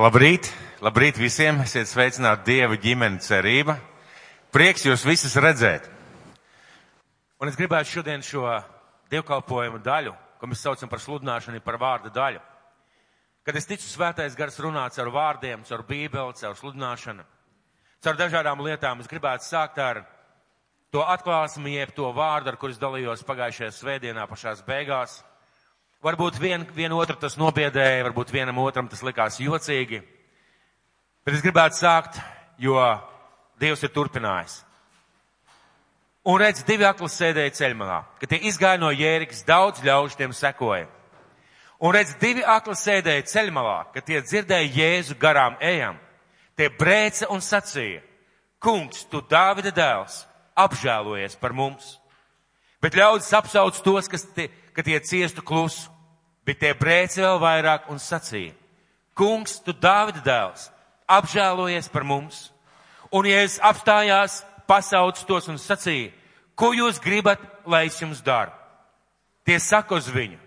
Labrīt, labrīt visiem, esiet sveicināti Dieva ģimene cerība. Prieks jūs visus redzēt. Un es gribētu šodien šo dievkalpojumu daļu, ko mēs saucam par sludināšanu, par vārdu daļu. Kad es ticu svētais gars runāts ar vārdiem, caur bībeli, caur sludināšanu, caur dažādām lietām, es gribētu sākt ar to atklāsmi, jeb to vārdu, ar kuras dalījos pagājušajā svētdienā pašās beigās. Varbūt vien, vien otru tas nobiedēja, varbūt vienam otram tas likās jocīgi. Bet es gribētu sākt, jo Dievs ir turpinājis. Un redz, divi akli sēdēja ceļmalā, kad tie izgāja no jērikas, daudz ļaužu tiem sekoja. Un redz, divi akli sēdēja ceļmalā, kad tie dzirdēja Jēzu garām ejam. Tie brēca un sacīja, kungs, tu Dāvida dēls, apžēlojies par mums. Bet ļaudis apsauc tos, kas tie, ka tie ciestu klusu, bet tie brēca vēl vairāk un sacīja, kungs, tu Dāvida dēls, apžēlojies par mums. Un Jēzus apstājās, pasauc tos un sacīja, ko jūs gribat, lai es jums daru? Tie saka uz viņu,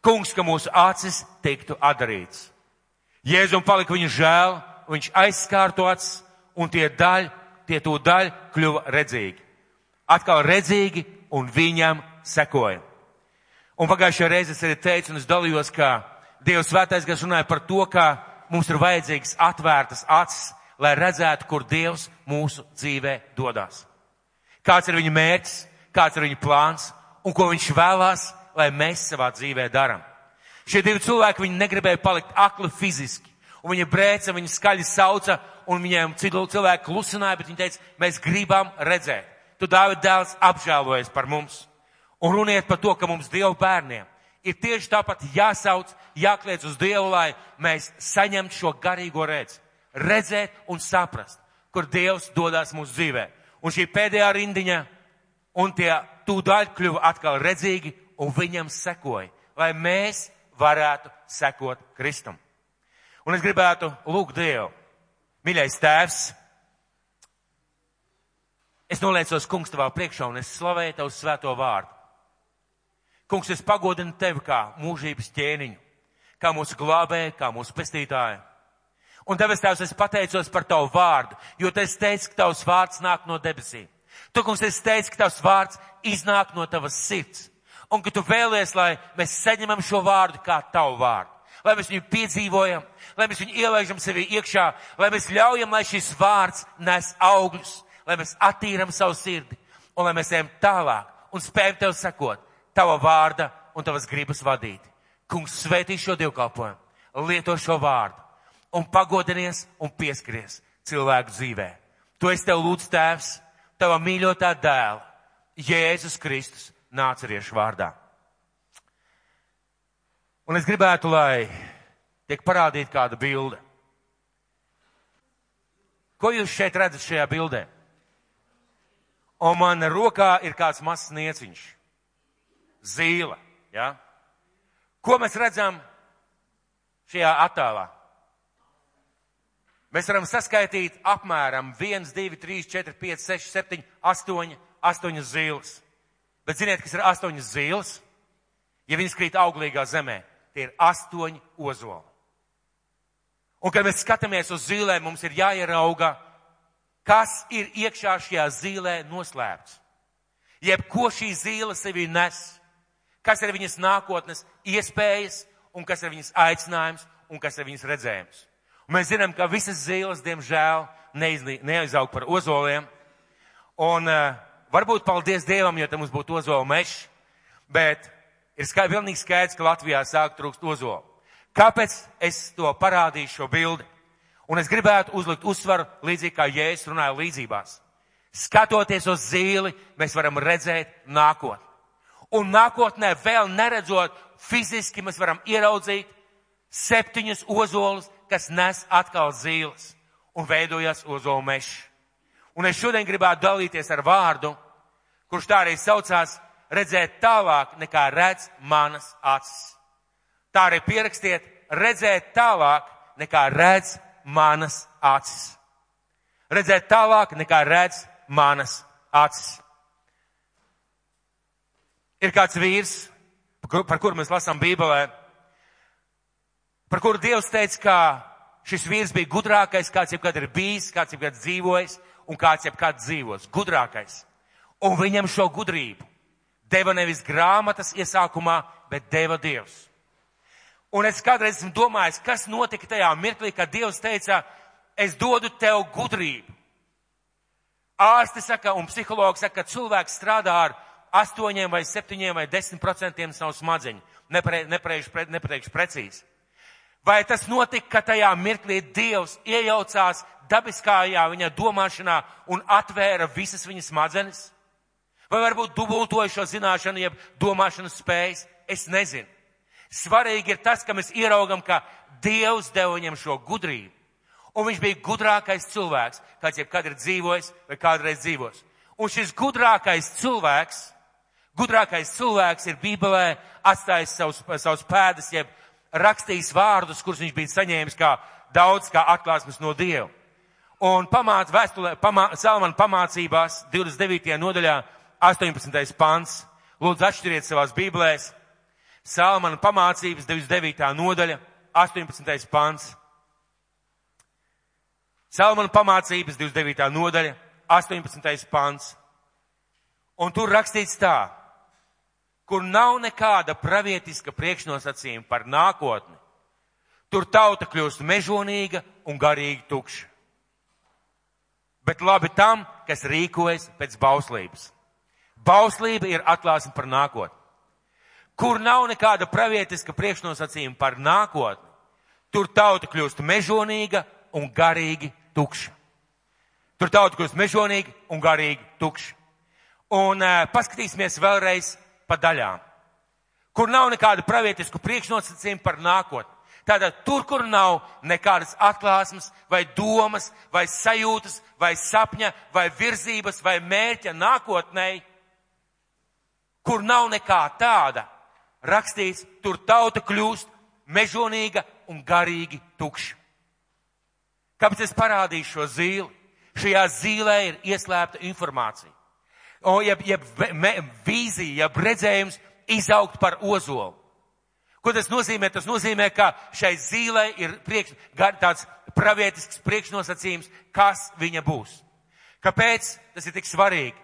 kungs, ka mūsu acis tiktu atdarīts. Jēzum palika viņu žēl, viņš aizskārto acis, un tie daļ, tie to daļ kļuva redzīgi. Atkal redzīgi, un viņam sekoja. Un pagājušajā reizē es arī teicu, un es dalījos, ka Dievs svētais, kas runāja par to, ka mums ir vajadzīgas atvērtas acis, lai redzētu, kur Dievs mūsu dzīvē dodas. Kāds ir viņa mērķis, kāds ir viņa plāns un ko viņš vēlās, lai mēs savā dzīvē darām. Šie divi cilvēki, viņi negribēja palikt akli fiziski. Un viņa brēca, viņa skaļi sauca, un viņiem citu cilvēku klusināja, bet viņi teica, mēs gribam redzēt. Tu, Dāvid dēls, apžēlojies par mums un runiet par to, ka mums Dievu bērniem ir tieši tāpat jāsauc, jākliec uz Dievu, lai mēs saņemtu šo garīgo redzi, redzēt un saprast, kur Dievs dodas mūsu dzīvē. Un šī pēdējā rindiņa un tie tūdaļ kļuva atkal redzīgi un viņam sekoja, lai mēs varētu sekot Kristum. Un es gribētu lūgt Dievu, mīļais tēvs, es noliecos kungs tavā priekšā un es slavēju tavu svēto vārdu. Kungs, es pagodinu tevi kā mūžības ķēniņu, kā mūsu glābēju, kā mūsu pestītāju. Un Tevis Tēvs, es pateicos par Tavu vārdu, jo Tu teici, ka Tavs vārds nāk no debesīm. Tu, kungs, es teicu, ka Tavs vārds iznāk no Tavas sirds. Un ka Tu vēlies, lai mēs saņemam šo vārdu kā Tavu vārdu. Lai mēs viņu piedzīvojam, lai mēs viņu ielaižam sevi iekšā, lai mēs ļaujam, lai šis vārds nes augļus, lai mēs attīram savu sirdi un lai mēs ejam tālāk un spējam Tev sekot tava vārda un tavas gribas vadīt. Kungs svētī šo dievkalpojumu, lieto šo vārdu un pagodinies un pieskaries cilvēku dzīvē. To es tev lūdzu, tēvs, tava mīļotā dēla, Jēzus Kristus, nāceriešu vārdā. Un es gribētu, lai tiek parādīta kāda bilde. Ko jūs šeit redzat šajā bildē? Un man rokā ir kāds mazs nieciņš zīle. Ja? Ko mēs redzam šajā attēlā? Mēs varam saskaitīt apmēram 1, 2, 3, 4, 5, 6, 7, 8, 8 zīles. Bet ziniet, kas ir 8 zīles? Ja viņas krīt auglīgā zemē, tie ir 8 ozoli. Un, kad mēs skatāmies uz zīlēm, mums ir jāierauga, kas ir iekšā šajā zīlē noslēpts. Jebko šī zīle sevī nes kas ir viņas nākotnes iespējas un kas ir viņas aicinājums un kas ir viņas redzējums. Un mēs zinām, ka visas zīles, diemžēl, neaizaug par ozoliem. Un uh, varbūt paldies Dievam, jo te mums būtu ozola mešs, bet ir skaidrs, pilnīgi skaidrs, ka Latvijā sāk trūkst ozolu. Kāpēc es to parādīšu šo bildi? Un es gribētu uzlikt uzsvaru līdzīgi kā Jēzus runāja līdzībās. Skatoties uz zīli, mēs varam redzēt nākotni. Un nākotnē vēl neredzot fiziski, mēs varam ieraudzīt septiņus ozolus, kas nes atkal zīles un veidojas ozolu mežs. Un es šodien gribētu dalīties ar vārdu, kurš tā arī saucās redzēt tālāk nekā redz manas acis. Tā arī pierakstiet redzēt tālāk nekā redz manas acis. Redzēt tālāk nekā redz manas acis. Ir kāds vīrs, par kuru mēs lasām Bībelē, par kuru Dievs teica, ka Šis vīrs bija gudrākais, kāds jebkad ir bijis, kāds jebkad dzīvojis un kāds jebkad dzīvos. Gudrākais. Un viņam šo gudrību deva nevis grāmatas iesākumā, bet deva Dievs. Un es kādreiz esmu domājis, kas notika tajā mirklī, kad Dievs teica, es dodu tev gudrību. Ārsti saka un psihologi saka, ka cilvēks strādā ar astoņiem vai septiņiem vai desmit procentiem savu smadzeņu. Nepreikšu nepre, precīzi. Vai tas notika, ka tajā mirklī Dievs iejaucās dabiskajā viņa domāšanā un atvēra visas viņa smadzenes? Vai varbūt dubultoja šo zināšanu, jeb domāšanas spējas? Es nezinu. Svarīgi ir tas, ka mēs ieraugam, ka Dievs deva viņam šo gudrību. Un viņš bija gudrākais cilvēks, kāds jebkad ir dzīvojis vai kādreiz dzīvos. Un šis gudrākais cilvēks, gudrākais cilvēks ir Bībelē atstājis savus, savus pēdas, jeb rakstījis vārdus, kurus viņš bija saņēmis kā daudz kā atklāsmes no Dieva. Un pamāc vēstulē, pamā, Salmana pamācībās 29. nodaļā 18. pants. Lūdzu, atšķiriet savās bībelēs. Salmana pamācības 29. nodaļa, 18. pants. Salmana pamācības 29. nodaļa, 18. pants. Un tur rakstīts tā, kur nav nekāda pravietiska priekšnosacījuma par nākotni, tur tauta kļūst mežonīga un garīgi tukša. Bet labi tam, kas rīkojas pēc bauslības. Bauslība ir atklāsme par nākotni kur nav nekāda pravietiska priekšnosacījuma par nākotni, tur tauta kļūst mežonīga un garīgi tukša. Tur tauta kļūst mežonīga un garīgi tukša. Un uh, paskatīsimies vēlreiz pa daļām. Kur nav nekāda pravietisku priekšnosacījumu par nākotni. Tātad tur, kur nav nekādas atklāsmes, vai domas, vai sajūtas, vai sapņa, vai virzības, vai mērķa nākotnē, kur nav nekā tāda, rakstīts, tur tauta kļūst mežonīga un garīgi tukša. Kāpēc es parādīšu šo zīli? Šajā zīlē ir ieslēpta informācija. O, jeb, jeb me, vīzija, jeb redzējums izaugt par ozolu. Ko tas nozīmē? Tas nozīmē, ka šai zīlē ir priekš, tāds pravietisks priekšnosacījums, kas viņa būs. Kāpēc tas ir tik svarīgi?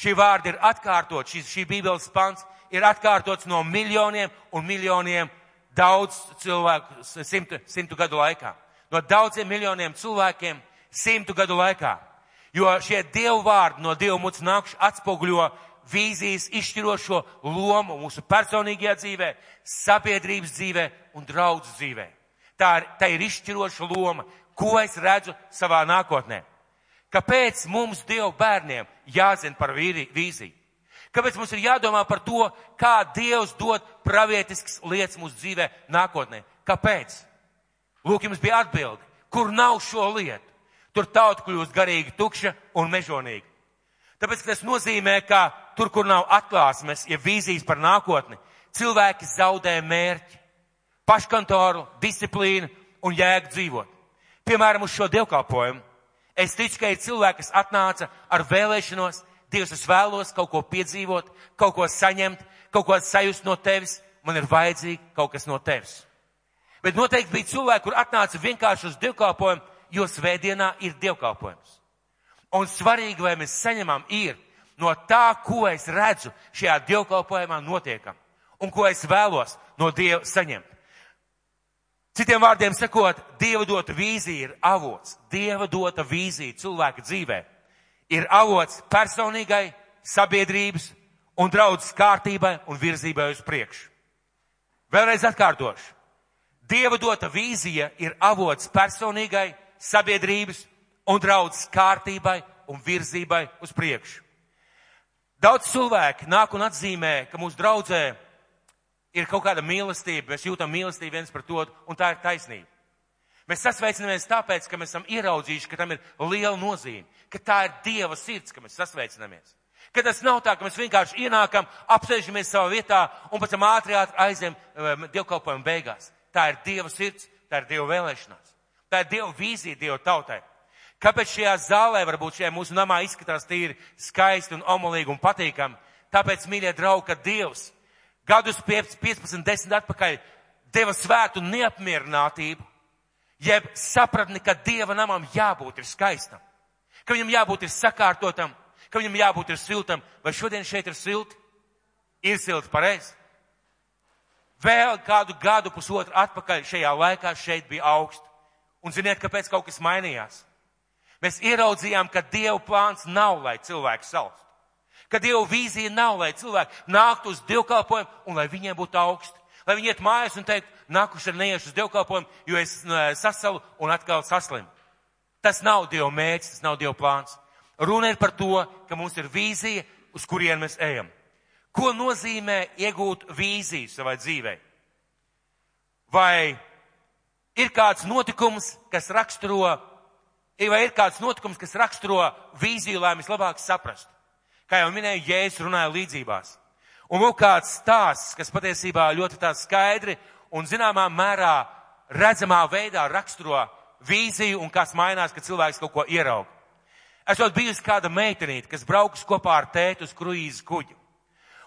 Šī vārda ir atkārtot, šī, šī bībeles pants ir atkārtots no miljoniem un miljoniem daudz cilvēku simtu, simtu gadu laikā. No daudziem miljoniem cilvēkiem simtu gadu laikā. Jo šie dievu vārdi no dievu muts nākuši atspoguļo vīzijas izšķirošo lomu mūsu personīgajā dzīvē, sabiedrības dzīvē un draudzes dzīvē. Tā ir, tā ir izšķiroša loma, ko es redzu savā nākotnē. Kāpēc mums, Dievu bērniem, jāzina par vīri, vīziju? Kāpēc mums ir jādomā par to, kā Dievs dod pravietisks lietas mūsu dzīvē nākotnē? Kāpēc? Lūk, jums bija atbildi. Kur nav šo lietu? Tur tauta kļūst garīgi tukša un mežonīga. Tāpēc tas nozīmē, ka tur, kur nav atklāsmes, ja vīzijas par nākotni, cilvēki zaudē mērķi, paškantoru, disciplīnu un jēgu dzīvot. Piemēram, uz šo dievkalpojumu. Es ticu, ka ir cilvēki, kas atnāca ar vēlēšanos Dievs, es vēlos kaut ko piedzīvot, kaut ko saņemt, kaut ko sajust no tevis, man ir vajadzīgi kaut kas no tevis. Bet noteikti bija cilvēki, kur atnāca vienkārši uz dievkalpojumu, jo svētdienā ir dievkalpojums. Un svarīgi, vai mēs saņemam, ir no tā, ko es redzu šajā dievkalpojumā notiekam un ko es vēlos no Dieva saņemt. Citiem vārdiem sakot, Dieva dota vīzija ir avots, Dieva dota vīzija cilvēka dzīvē ir avots personīgai, sabiedrības un draudzes kārtībai un virzībai uz priekšu. Vēlreiz atkārtošu. Dieva dota vīzija ir avots personīgai, sabiedrības un draudzes kārtībai un virzībai uz priekšu. Daudz cilvēki nāk un atzīmē, ka mūsu draudzē ir kaut kāda mīlestība, mēs jūtam mīlestību viens pret otru, un tā ir taisnība. Mēs sasveicinamies tāpēc, ka mēs esam ieraudzījuši, ka tam ir liela nozīme, ka tā ir Dieva sirds, ka mēs sasveicinamies. Ka tas nav tā, ka mēs vienkārši ienākam, apsēžamies savā vietā un pēc tam ātri aizem um, dievkalpojumu beigās. Tā ir Dieva sirds, tā ir Dieva vēlēšanās. Tā ir Dieva vīzija Dieva tautai. Kāpēc šajā zālē varbūt šajā mūsu namā izskatās tīri skaisti un omulīgi un patīkami? Tāpēc, mīļie draugi, ka Dievs gadus 15, 10 atpakaļ deva svētu neapmierinātību Jeb sapratni, ka Dieva namam jābūt ir skaistam, ka viņam jābūt ir sakārtotam, ka viņam jābūt ir siltam. Vai šodien šeit ir silti? Ir silti, pareizi. Vēl kādu gadu, pusotru atpakaļ šajā laikā šeit bija augsts. Un ziniet, kāpēc kaut kas mainījās? Mēs ieraudzījām, ka Dieva plāns nav, lai cilvēks salst. Ka Dieva vīzija nav, lai cilvēki nāktu uz dievkalpojumu un lai viņiem būtu augsti. Lai viņi iet mājās un teikt, nākuši ar neiešu uz dievkalpojumu, jo es nu, sasalu un atkal saslimu. Tas nav Dieva mērķis, tas nav Dieva plāns. Runa ir par to, ka mums ir vīzija, uz kurien mēs ejam. Ko nozīmē iegūt vīziju savai dzīvei? Vai ir kāds notikums, kas raksturo, vai ir kāds notikums, kas raksturo vīziju, lai mēs labāk saprastu? Kā jau minēju, Jēzus runāja līdzībās. Un lūk kāds stāsts, kas patiesībā ļoti tā skaidri un zināmā mērā redzamā veidā raksturo vīziju un kas mainās, kad cilvēks kaut ko ieraug. Esot bijusi kāda meitenīte, kas braukus kopā ar tētu uz kruīzes kuģi.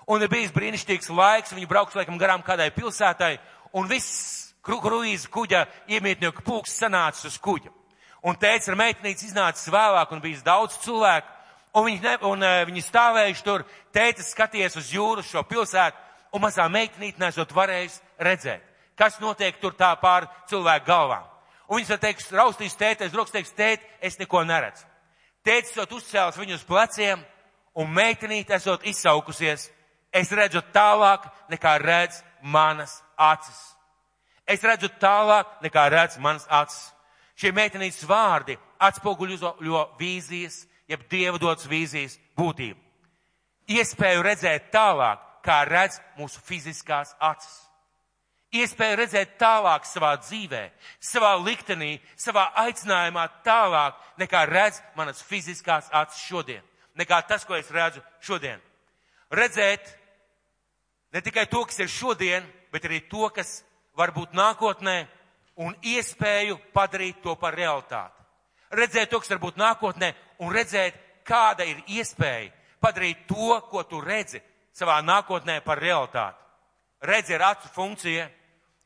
Un ir bijis brīnišķīgs laiks, viņi brauks laikam garām kādai pilsētai, un viss kru, kruīzes kuģa iemītnieku pulks sanācis uz kuģa. Un teica, ar meitenīti iznācis vēlāk, un bijis daudz cilvēku, un viņi, ne, un, uh, viņi stāvējuši tur, teica skaties uz jūru, šo pilsētu, un mazā meitenīte nesot varējis redzēt, kas notiek tur tā pār cilvēku galvām. Un viņas teiks, raustīs tētais, rokas teiks, tēt, es neko neredzu. Tētis esot uzcēlis viņu uz pleciem, un meitenīte esot izsaukusies Es redzu tālāk nekā redz manas acis. Es redzu tālāk nekā redz manas acis. Šie meitenītes vārdi atspoguļo vīzijas, jeb dieva dots vīzijas būtību. Iespēju redzēt tālāk, kā redz mūsu fiziskās acis. Iespēju redzēt tālāk savā dzīvē, savā liktenī, savā aicinājumā tālāk, nekā redz manas fiziskās acis šodien, nekā tas, ko es redzu šodien redzēt ne tikai to, kas ir šodien, bet arī to, kas var būt nākotnē un iespēju padarīt to par realitāti. Redzēt to, kas var būt nākotnē un redzēt, kāda ir iespēja padarīt to, ko tu redzi savā nākotnē par realitāti. Redzi ir acu funkcija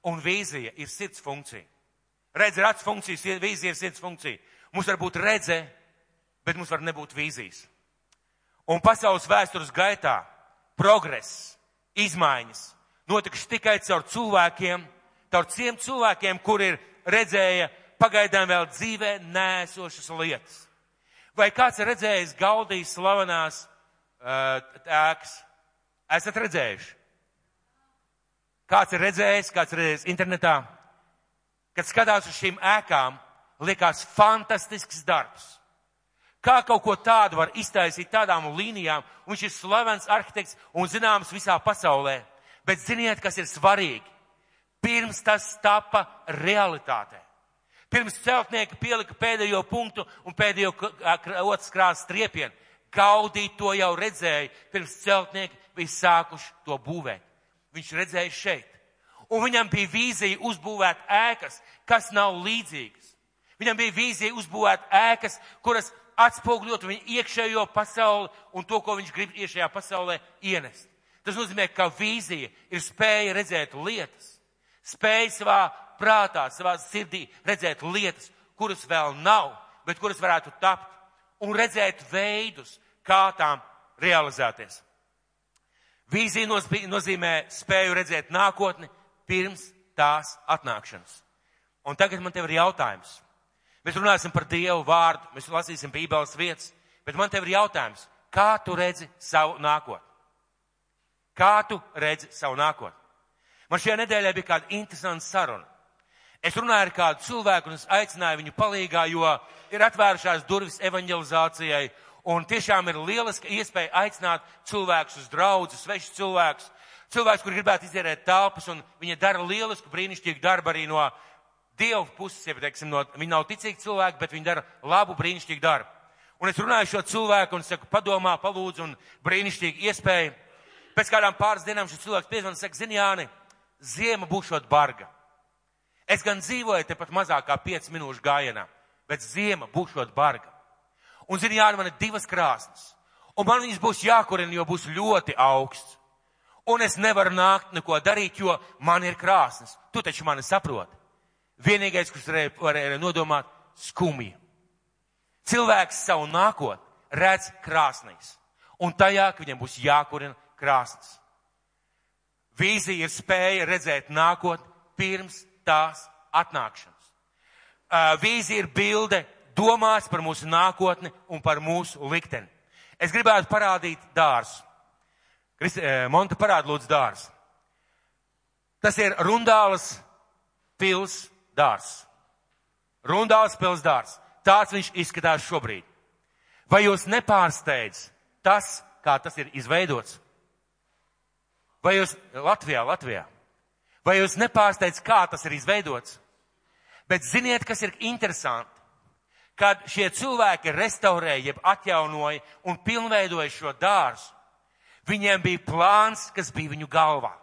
un vīzija ir sirds funkcija. Redzi ir acu funkcija, vīzija ir sirds funkcija. Mums var būt redze, bet mums var nebūt vīzijas. Un pasaules vēstures gaitā progress, izmaiņas notikušas tikai caur cilvēkiem, caur tiem cilvēkiem, kuri ir redzēja pagaidām vēl dzīvē nēsošas lietas. Vai kāds ir redzējis Gaudijas slavenās uh, ēkas? Esat redzējuši? Kāds ir redzējis, kāds ir redzējis internetā? Kad skatās uz šīm ēkām, liekas fantastisks darbs. Kā kaut ko tādu var iztaisīt tādām līnijām, un viņš ir slavens arhitekts un zināms visā pasaulē. Bet ziniet, kas ir svarīgi? Pirms tas tapa realitātē. Pirms celtnieki pielika pēdējo punktu un pēdējo otras krāsas triepienu. Gaudīt to jau redzēja, pirms celtnieki bija sākuši to būvēt. Viņš redzēja šeit. Un viņam bija vīzija uzbūvēt ēkas, kas nav līdzīgas. Viņam bija vīzija uzbūvēt ēkas, kuras atspoguļot viņa iekšējo pasauli un to, ko viņš grib iekšējā pasaulē ienest. Tas nozīmē, ka vīzija ir spēja redzēt lietas, spēja savā prātā, savā sirdī redzēt lietas, kuras vēl nav, bet kuras varētu tapt, un redzēt veidus, kā tām realizēties. Vīzija nozīmē spēju redzēt nākotni pirms tās atnākšanas. Un tagad man te ir jautājums. Mēs runāsim par Dievu vārdu, mēs lasīsim Bībeles vietas, bet man tev ir jautājums, kā tu redzi savu nākotni? Kā tu redzi savu nākotni? Man šajā nedēļā bija kāda interesanta saruna. Es runāju ar kādu cilvēku un es aicināju viņu palīgā, jo ir atvērušās durvis evanģelizācijai un tiešām ir lieliska iespēja aicināt cilvēkus uz draudzu, svešus cilvēkus, cilvēkus, kur gribētu izierēt telpas un viņi dara lielisku, brīnišķīgu darbu arī no Dieva puses, ja teiksim, no, viņi nav ticīgi cilvēki, bet viņi dara labu, brīnišķīgu darbu. Un es runāju šo cilvēku un saku, padomā, palūdzu, un brīnišķīgi iespēja. Pēc kādām pāris dienām šis cilvēks piezvan un saka, zini, Jāni, ziema būšot barga. Es gan dzīvoju tepat mazāk kā 5 minūšu gājienā, bet ziema būšot barga. Un, zini, Jāni, man ir divas krāsnes. Un man viņas būs jākurina, jo būs ļoti augsts. Un es nevaru nākt neko darīt, jo man ir krāsnes. Tu taču mani saproti. vienīgais, kurš varēja, varēja nodomāt, skumji. Cilvēks savu nākotni redz krāsnīs, un tajā, viņam būs jākurina krāsnes. Vīzija ir spēja redzēt nākotni pirms tās atnākšanas. Vīzija ir bilde domās par mūsu nākotni un par mūsu likteni. Es gribētu parādīt dārzu. Monta parāda lūdzu dārzu. Tas ir Rundālas pils dārs. Rundāls pils dārs. Tāds viņš izskatās šobrīd. Vai jūs nepārsteidz tas, kā tas ir izveidots? Vai jūs Latvijā, Latvijā? Vai jūs nepārsteidz, kā tas ir izveidots? Bet ziniet, kas ir interesanti? Kad šie cilvēki restaurēja, jeb atjaunoja un pilnveidoja šo dārzu, viņiem bija plāns, kas bija viņu galvā.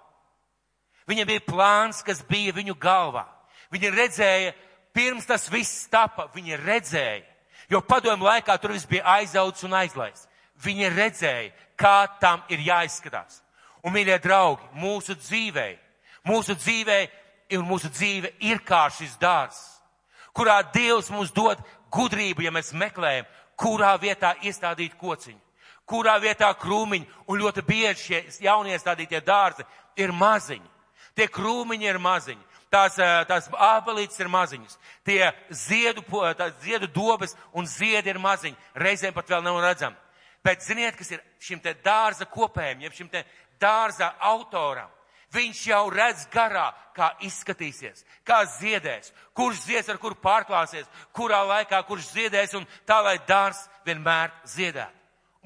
Viņiem bija plāns, kas bija viņu galvā. Viņi redzēja, pirms tas viss tapa, viņi redzēja, jo padomu laikā tur viss bija aizauts un aizlaists. Viņi redzēja, kā tam ir jāizskatās. Un, mīļie draugi, mūsu dzīvē, mūsu dzīvē un mūsu dzīve ir kā šis dārzs, kurā Dievs mums dod gudrību, ja mēs meklējam, kurā vietā iestādīt kociņu, kurā vietā krūmiņu, un ļoti bieži šie jauniestādītie dārzi ir maziņi. Tie krūmiņi ir maziņi, tās, tās ābelītes ir maziņas, tie ziedu, ziedu dobes un ziedi ir maziņi, reizēm pat vēl nav redzami. Bet ziniet, kas ir šim te dārza kopējiem, jeb šim te dārza autoram? Viņš jau redz garā, kā izskatīsies, kā ziedēs, kurš zieds ar kuru pārklāsies, kurā laikā kurš ziedēs un tā, lai dārs vienmēr ziedētu.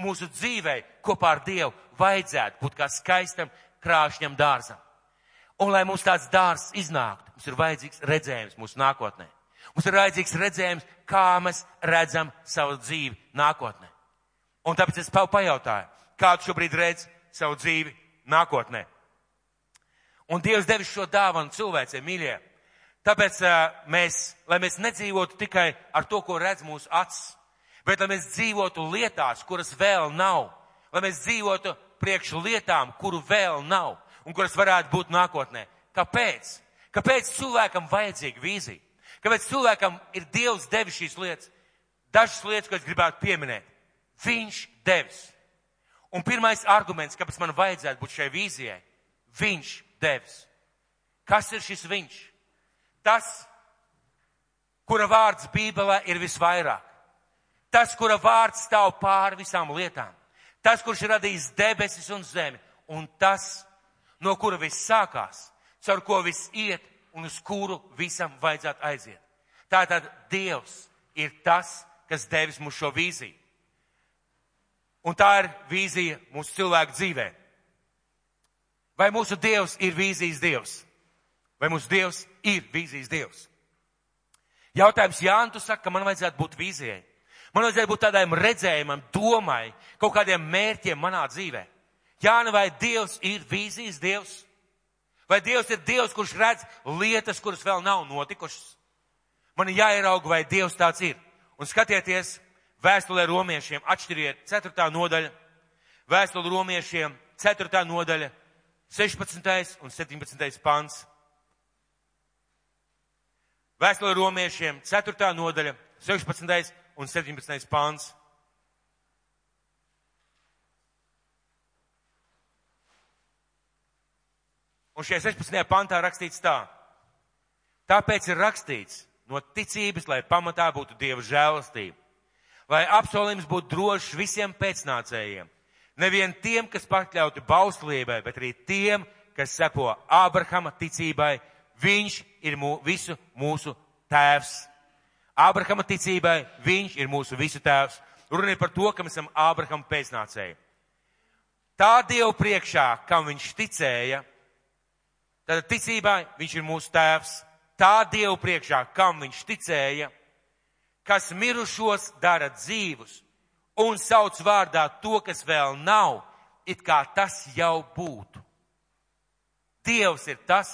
Mūsu dzīvei kopā ar Dievu vajadzētu būt kā skaistam krāšņam dārzam. Un lai mums tāds dārzs iznāktu, mums ir vajadzīgs redzējums mūsu nākotnē. Mums ir vajadzīgs redzējums, kā mēs redzam savu dzīvi nākotnē. Un tāpēc es pajautāju, kādu šobrīd redz savu dzīvi nākotnē. Un Dievs devis šo dāvanu cilvēcei, mīļie. Tāpēc mēs, lai mēs nedzīvotu tikai ar to, ko redz mūsu acis, bet lai mēs dzīvotu lietās, kuras vēl nav, lai mēs dzīvotu priekš lietām, kuru vēl nav un kuras varētu būt nākotnē. Kāpēc? Kāpēc cilvēkam vajadzīga vīzija? Kāpēc cilvēkam ir Dievs devis šīs lietas? Dažas lietas, ko es gribētu pieminēt. Viņš devis. Un pirmais arguments, kāpēc man vajadzētu būt šai vīzijai, viņš devis. Kas ir šis viņš? Tas, kura vārds Bībelē ir visvairāk. Tas, kura vārds stāv pāri visām lietām. Tas, kurš ir radījis debesis un zemi. Un tas, no kura viss sākās, caur ko viss iet un uz kuru visam vajadzētu aiziet. Tātad Dievs ir tas, kas devis mums šo vīziju. Un tā ir vīzija mūsu cilvēku dzīvē. Vai mūsu Dievs ir vīzijas Dievs? Vai mūsu Dievs ir vīzijas Dievs? Jautājums Jānis, tu saki, ka man vajadzētu būt vīzijai. Man vajadzētu būt tādam redzējumam, domai, kaut kādiem mērķiem manā dzīvē. Jāni, vai Dievs ir vīzijas Dievs? Vai Dievs ir Dievs, kurš redz lietas, kuras vēl nav notikušas? Man ir jāierauga, vai Dievs tāds ir. Un skatieties, vēstulē romiešiem atšķiriet 4. nodaļa, vēstule romiešiem 4. nodaļa, 16. un 17. pants. Vēstule romiešiem 4. nodaļa, 16. un 17. pants. Un šajā 16. pantā rakstīts tā. Tāpēc ir rakstīts no ticības, lai pamatā būtu Dieva žēlastība, lai apsolījums būtu drošs visiem pēcnācējiem, nevien tiem, kas pakļauti bauslībai, bet arī tiem, kas seko Ābrahama ticībai, viņš ir mū, visu mūsu tēvs. Ābrahama ticībai viņš ir mūsu visu tēvs. Runa ir par to, ka mēs esam Ābrahama pēcnācēji. Tā Dievu priekšā, kam viņš ticēja, Tad ticībā viņš ir mūsu tēvs. Tā Dievu priekšā, kam viņš ticēja, kas mirušos dara dzīvus un sauc vārdā to, kas vēl nav, it kā tas jau būtu. Dievs ir tas,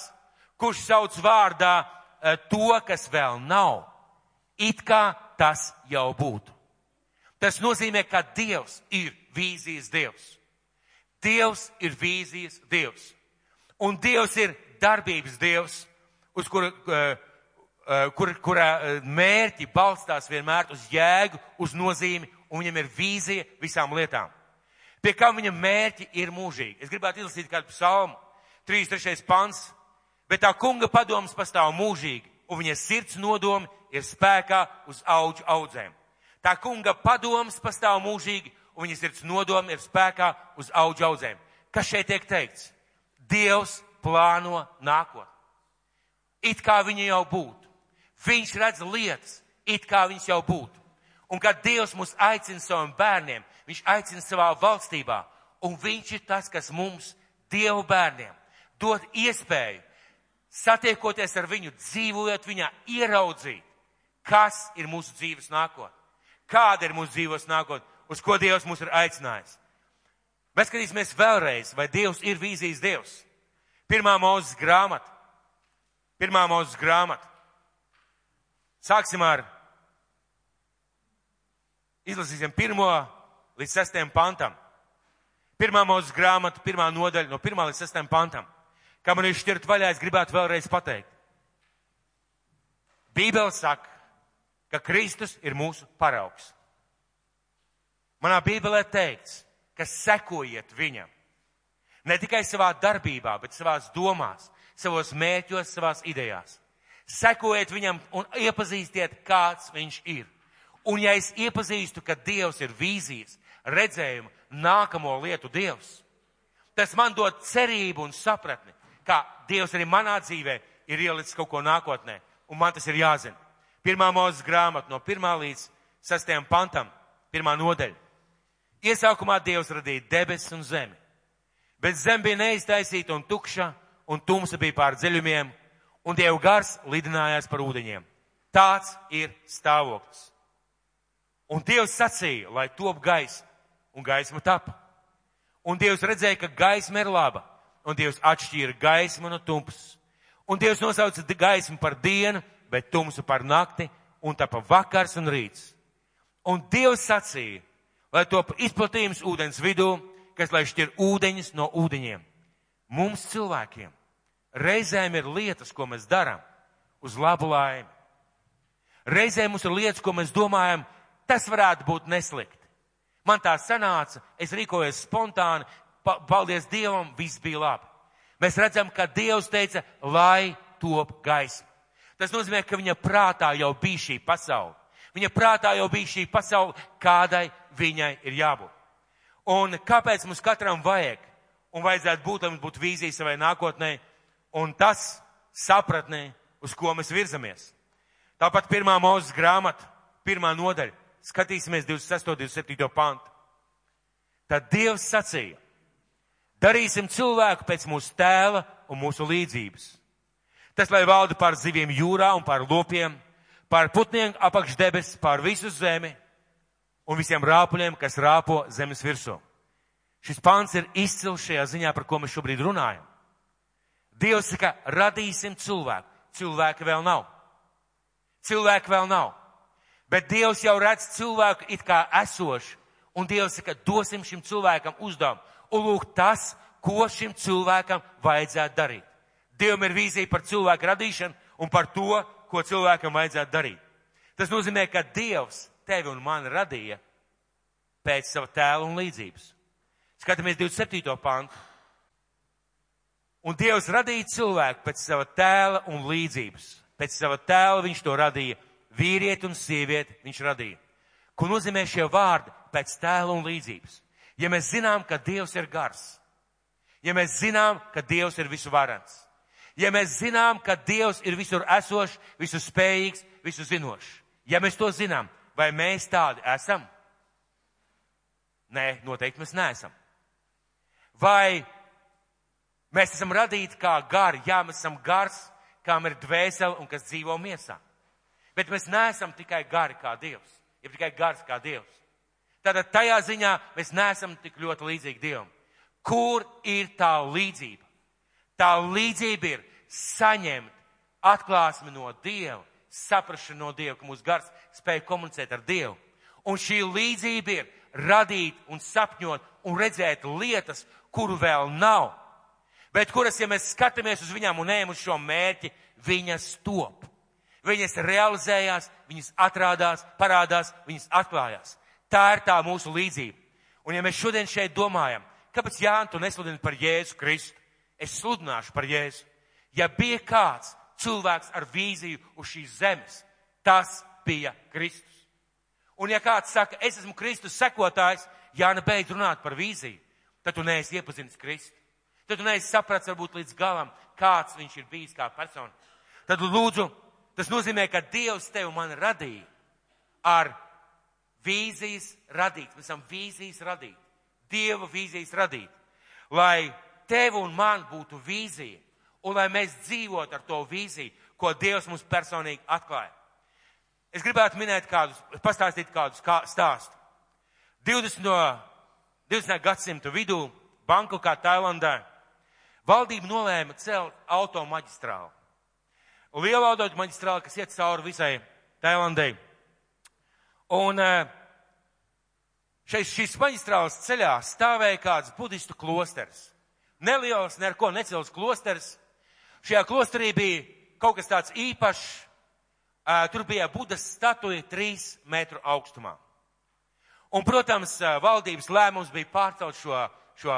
kurš sauc vārdā eh, to, kas vēl nav, it kā tas jau būtu. Tas nozīmē, ka Dievs ir vīzijas Dievs. Dievs ir vīzijas Dievs. Un Dievs ir darbības Dievs, uz kura, uh, uh, kur, kurā uh, mērķi balstās vienmēr uz jēgu, uz nozīmi, un viņam ir vīzija visām lietām. Pie kā viņa mērķi ir mūžīgi. Es gribētu izlasīt kādu psalmu, 33. pants, bet tā kunga padoms pastāv mūžīgi, un viņa sirds nodomi ir spēkā uz auģu audzēm. Tā kunga padoms pastāv mūžīgi, un viņa sirds nodomi ir spēkā uz auģu audzēm. Kas šeit tiek teikts? Dievs plāno nākotni. It kā viņa jau būtu. Viņš redz lietas, it kā viņas jau būtu. Un kad Dievs mūs aicina saviem bērniem, Viņš aicina savā valstībā, un viņš ir tas, kas mums, Dievu bērniem, dod iespēju satiekoties ar viņu, dzīvojot viņā, ieraudzīt, kas ir mūsu dzīves nākotne, kāda ir mūsu dzīves nākotne, uz ko Dievs mūs ir aicinājis. Mēs skatīsimies vēlreiz, vai Dievs ir vīzijas Dievs. Pirmā mūzes grāmata. Pirmā mūzes grāmata. Sāksim ar. Izlasīsim pirmo līdz sestajam pantam. Pirmā mūzes grāmata, pirmā nodaļa, no pirmā līdz sestajam pantam. Kā man ir šķirt vaļā, es gribētu vēlreiz pateikt. Bībele saka, ka Kristus ir mūsu paraugs. Manā Bībelē teikts, ka sekojiet viņam. Ne tikai savā darbībā, bet savās domās, savos mēķos, savās idejās. Sekojiet viņam un iepazīstiet, kāds viņš ir. Un ja es iepazīstu, ka Dievs ir vīzijas, redzējumu, nākamo lietu Dievs. Tas man dod cerību un sapratni, ka Dievs arī manā dzīvē ir ielicis kaut ko nākotnē, un man tas ir jāzina. Pirmā mūzes grāmata no pirmā līdz sastajam pantam, pirmā nodeļa. Iesākumā Dievs radīja debesis un zemi, bet zem bija neiztaisīta un tukša, un tumsa bija pār dziļumiem, un Dieva gars lidinājās par ūdeņiem. Tāds ir stāvoklis. Un Dievs sacīja, lai top gaisa, un gaisma tapa. Un Dievs redzēja, ka gaisma ir laba, un Dievs atšķīra gaismu no tumpas. Un Dievs nosauca gaismu par dienu, bet tumsu par nakti, un tapa vakars un rīts. Un Dievs sacīja, lai top izplatījums ūdens vidū, kas lai šķir ūdeņus no ūdeņiem. Mums cilvēkiem reizēm ir lietas, ko mēs darām uz labu laimi. Reizēm mums ir lietas, ko mēs domājam, tas varētu būt neslikt. Man tā sanāca, es rīkojos spontāni, pa, paldies Dievam, viss bija labi. Mēs redzam, ka Dievs teica, lai top gaisma. Tas nozīmē, ka viņa prātā jau bija šī pasaule. Viņa prātā jau bija šī pasaule, kādai viņai ir jābūt. Un kāpēc mums katram vajag un vajadzētu būt, lai mums būtu vīzija savai nākotnē un tas sapratnē, uz ko mēs virzamies. Tāpat pirmā mūzes grāmata, pirmā nodaļa. Skatīsimies 26. un 27. pantu. Tad Dievs sacīja, darīsim cilvēku pēc mūsu tēla un mūsu līdzības. Tas, lai valda pār zivīm jūrā un pār lopiem, pār putniem apakš debesis, pār visu zemi un visiem rāpuļiem, kas rāpo zemes virsū. Šis pants ir izcils šajā ziņā, par ko mēs šobrīd runājam. Dievs saka, radīsim cilvēku. Cilvēka vēl nav. Cilvēka vēl nav. Bet Dievs jau redz cilvēku it kā esošu, un Dievs saka, dosim šim cilvēkam uzdevumu. Un lūk, tas, ko šim cilvēkam vajadzētu darīt. Dievam ir vīzija par cilvēku radīšanu un par to, ko cilvēkam vajadzētu darīt. Tas nozīmē, ka Dievs tevi un mani radīja pēc sava tēla un līdzības. Skatāmies 27. pantu. Un Dievs radīja cilvēku pēc sava tēla un līdzības. Pēc sava tēla viņš to radīja vīrieti un sievieti viņš radīja. Ko nozīmē šie vārdi pēc tēla un līdzības? Ja mēs zinām, ka Dievs ir gars, ja mēs zinām, ka Dievs ir visu varants, ja mēs zinām, ka Dievs ir visur esošs, visu spējīgs, visu zinošs, ja mēs to zinām, vai mēs tādi esam? Nē, noteikti mēs neesam. Vai mēs esam radīti kā gari? Jā, mēs esam gars, kam ir dvēsele un kas dzīvo miesā. Bet mēs neesam tikai gari kā Dievs, ir tikai gars kā Dievs. Tātad tajā ziņā mēs neesam tik ļoti līdzīgi Dievam. Kur ir tā līdzība? Tā līdzība ir saņemt atklāsmi no Dieva, saprašanu no Dieva, ka mūsu gars spēj komunicēt ar Dievu. Un šī līdzība ir radīt un sapņot un redzēt lietas, kuru vēl nav, bet kuras, ja mēs skatāmies uz viņām un ejam uz šo mērķi, viņas top. Viņas realizējās, viņas atrādās, parādās, viņas atklājās. Tā ir tā mūsu līdzība. Un ja mēs šodien šeit domājam, kāpēc Jānis tu nesludini par Jēzu Kristu, es sludināšu par Jēzu. Ja bija kāds cilvēks ar vīziju uz šīs zemes, tas bija Kristus. Un ja kāds saka, es esmu Kristus sekotājs, Jāna beidz runāt par vīziju, tad tu neesi iepazinis Kristu. Tad tu neesi sapratis varbūt līdz galam, kāds viņš ir bijis kā persona. Tad lūdzu, tas nozīmē, ka Dievs tevi man radīja ar vīzijas radīt. Mēs esam vīzijas radīt. Dieva vīzijas radīt. Lai tev un man būtu vīzija un lai mēs dzīvotu ar to vīziju, ko Dievs mums personīgi atklāja. Es gribētu minēt kādus, pastāstīt kādus kā stāstu. 20. No, 20. gadsimta vidū Bankokā, Tailandā, valdība nolēma celt automaģistrāli. Liela automaģistrāli, kas iet cauri visai Tailandai. Un eh, šeit šīs maģistrāles ceļā stāvēja kāds budistu klosters. Neliels, ne ar ko necils klosters. Šajā klosterī bija kaut kas tāds īpašs. Eh, tur bija Budas statuja trīs metru augstumā. Un, protams, eh, valdības lēmums bija pārcelt šo, šo,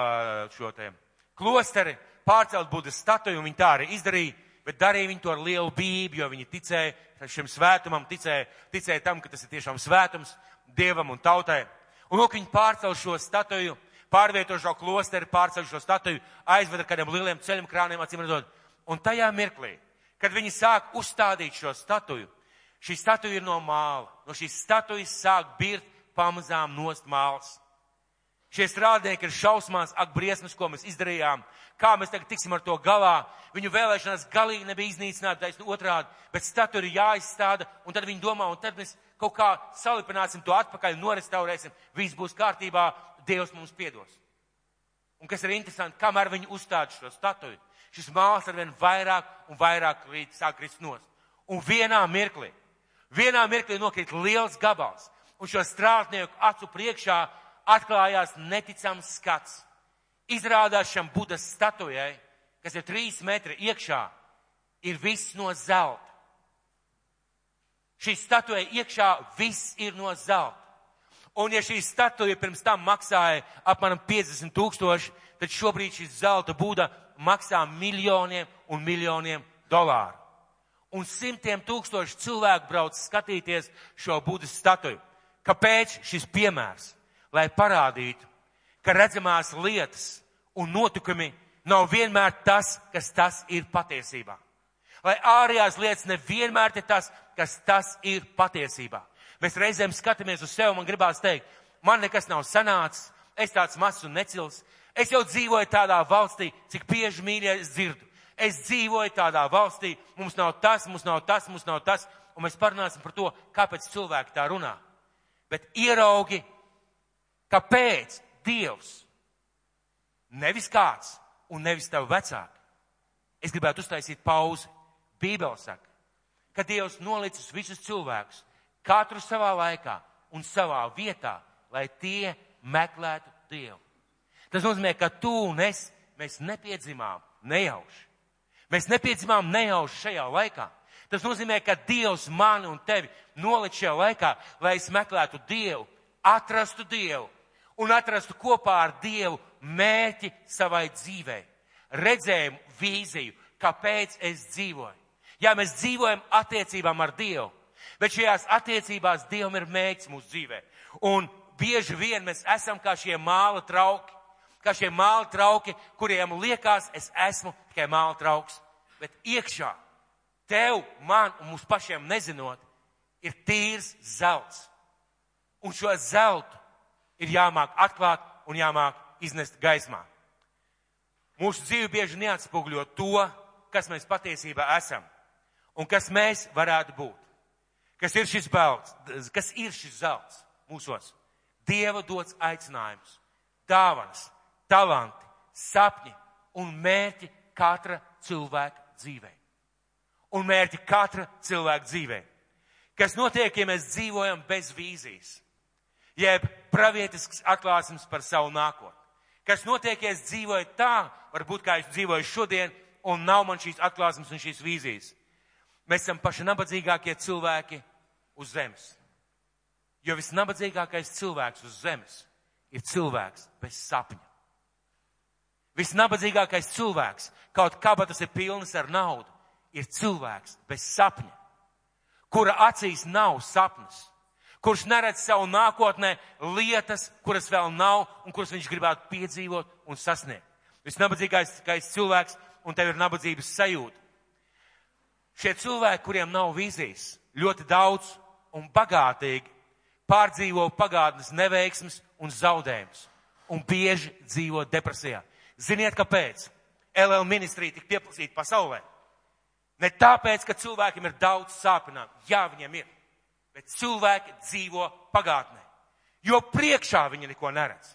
šo te klosteri, pārcelt Budas statuju, un viņi tā arī izdarīja, bet darīja viņi to ar lielu bību, jo viņi ticēja šim svētumam, ticēja, ticēja tam, ka tas ir tiešām svētums Dievam un tautai. Un, lūk, viņi pārcel šo statuju, pārvieto šo klosteri, pārcel šo statuju, aizveda kādiem lieliem ceļiem krāniem, acīm redzot. Un tajā mirklī, kad viņi sāk uzstādīt šo statuju, šī statuja ir no māla. No šīs statujas sāk birt pamazām nost māls. Šie strādnieki ir šausmās, ak, briesmas, ko mēs izdarījām, kā mēs tagad tiksim ar to galā. Viņu vēlēšanās galīgi nebija iznīcināta, taisnu otrādi, bet statu ir jāizstāda, un tad viņi domā, un tad mēs kaut kā salipināsim to atpakaļ, norestaurēsim, viss būs kārtībā, Dievs mums piedos. Un kas ir interesanti, kamēr viņi uzstāda šo statuju, šis māls arvien vairāk un vairāk krīt, sāk krist nost. Un vienā mirklī, vienā mirklī nokrīt liels gabals, un šo strādnieku acu priekšā atklājās neticams skats. Izrādās šam Budas statujai, kas ir trīs metri iekšā, ir viss no zelta. Šī statuja iekšā viss ir no zelta. Un ja šī statuja pirms tam maksāja apmēram 50 tūkstoši, tad šobrīd šī zelta būda maksā miljoniem un miljoniem dolāru. Un simtiem tūkstoši cilvēku brauc skatīties šo Budas statuju. Kāpēc šis piemērs? Lai parādītu, ka redzamās lietas un notikumi nav vienmēr tas, kas tas ir patiesībā. Lai ārējās lietas nevienmēr ir tas, kas tas ir patiesībā. Mēs reizēm skatāmies uz sevi un gribās teikt, man nekas nav sanācis, es tāds mazs un necils, es jau dzīvoju tādā valstī, cik bieži mīļie es dzirdu. Es dzīvoju tādā valstī, mums nav tas, mums nav tas, mums nav tas, un mēs parunāsim par to, kāpēc cilvēki tā runā. Bet ieraugi Kāpēc Dievs, nevis kāds un nevis tavi vecāki? Es gribētu uztaisīt pauzi. Bībele saka, ka Dievs nolicis visus cilvēkus, katru savā laikā un savā vietā, lai tie meklētu Dievu. Tas nozīmē, ka tu un es, mēs nepiedzimām nejauši. Mēs nepiedzimām nejauši šajā laikā. Tas nozīmē, ka Dievs mani un tevi nolic šajā laikā, lai es meklētu Dievu, atrastu Dievu un atrastu kopā ar Dievu mērķi savai dzīvei, redzējumu, vīziju, kāpēc es dzīvoju. Jā, mēs dzīvojam attiecībām ar Dievu, bet šajās attiecībās Dievam ir mērķis mūsu dzīvē. Un bieži vien mēs esam kā šie māla trauki, kā šie māla trauki, kuriem liekas, es esmu tikai māla trauks. Bet iekšā tev, man un mums pašiem nezinot, ir tīrs zelts. Un šo zeltu ir jāmāk atklāt un jāmāk iznest gaismā. Mūsu dzīve bieži neatspoguļo to, kas mēs patiesībā esam un kas mēs varētu būt. Kas ir šis belts, kas ir šis zelts mūsos? Dieva dots aicinājums, dāvanas, talanti, sapņi un mērķi katra cilvēka dzīvē. Un mērķi katra cilvēka dzīvē. Kas notiek, ja mēs dzīvojam bez vīzijas? Jeb pravietisks atklāsums par savu nākotni. Kas notiek, ja es dzīvoju tā, varbūt kā es dzīvoju šodien, un nav man šīs atklāsmes un šīs vīzijas. Mēs esam paši nabadzīgākie cilvēki uz zemes. Jo visnabadzīgākais cilvēks uz zemes ir cilvēks bez sapņa. Visnabadzīgākais cilvēks, kaut kabatas ir pilnas ar naudu, ir cilvēks bez sapņa, kura acīs nav sapnis, kurš neredz savu nākotnē lietas, kuras vēl nav un kuras viņš gribētu piedzīvot un sasniegt. Visnabadzīgākais cilvēks, un tev ir nabadzības sajūta. Šie cilvēki, kuriem nav vīzijas, ļoti daudz un bagātīgi pārdzīvo pagātnes neveiksmes un zaudējumus un bieži dzīvo depresijā. Ziniet, kāpēc? LL ministrija tik pieprasīta pasaulē. Ne tāpēc, ka cilvēkiem ir daudz sāpinājumu. Jā, viņiem ir. Bet cilvēki dzīvo pagātnē. Jo priekšā viņi neko neredz.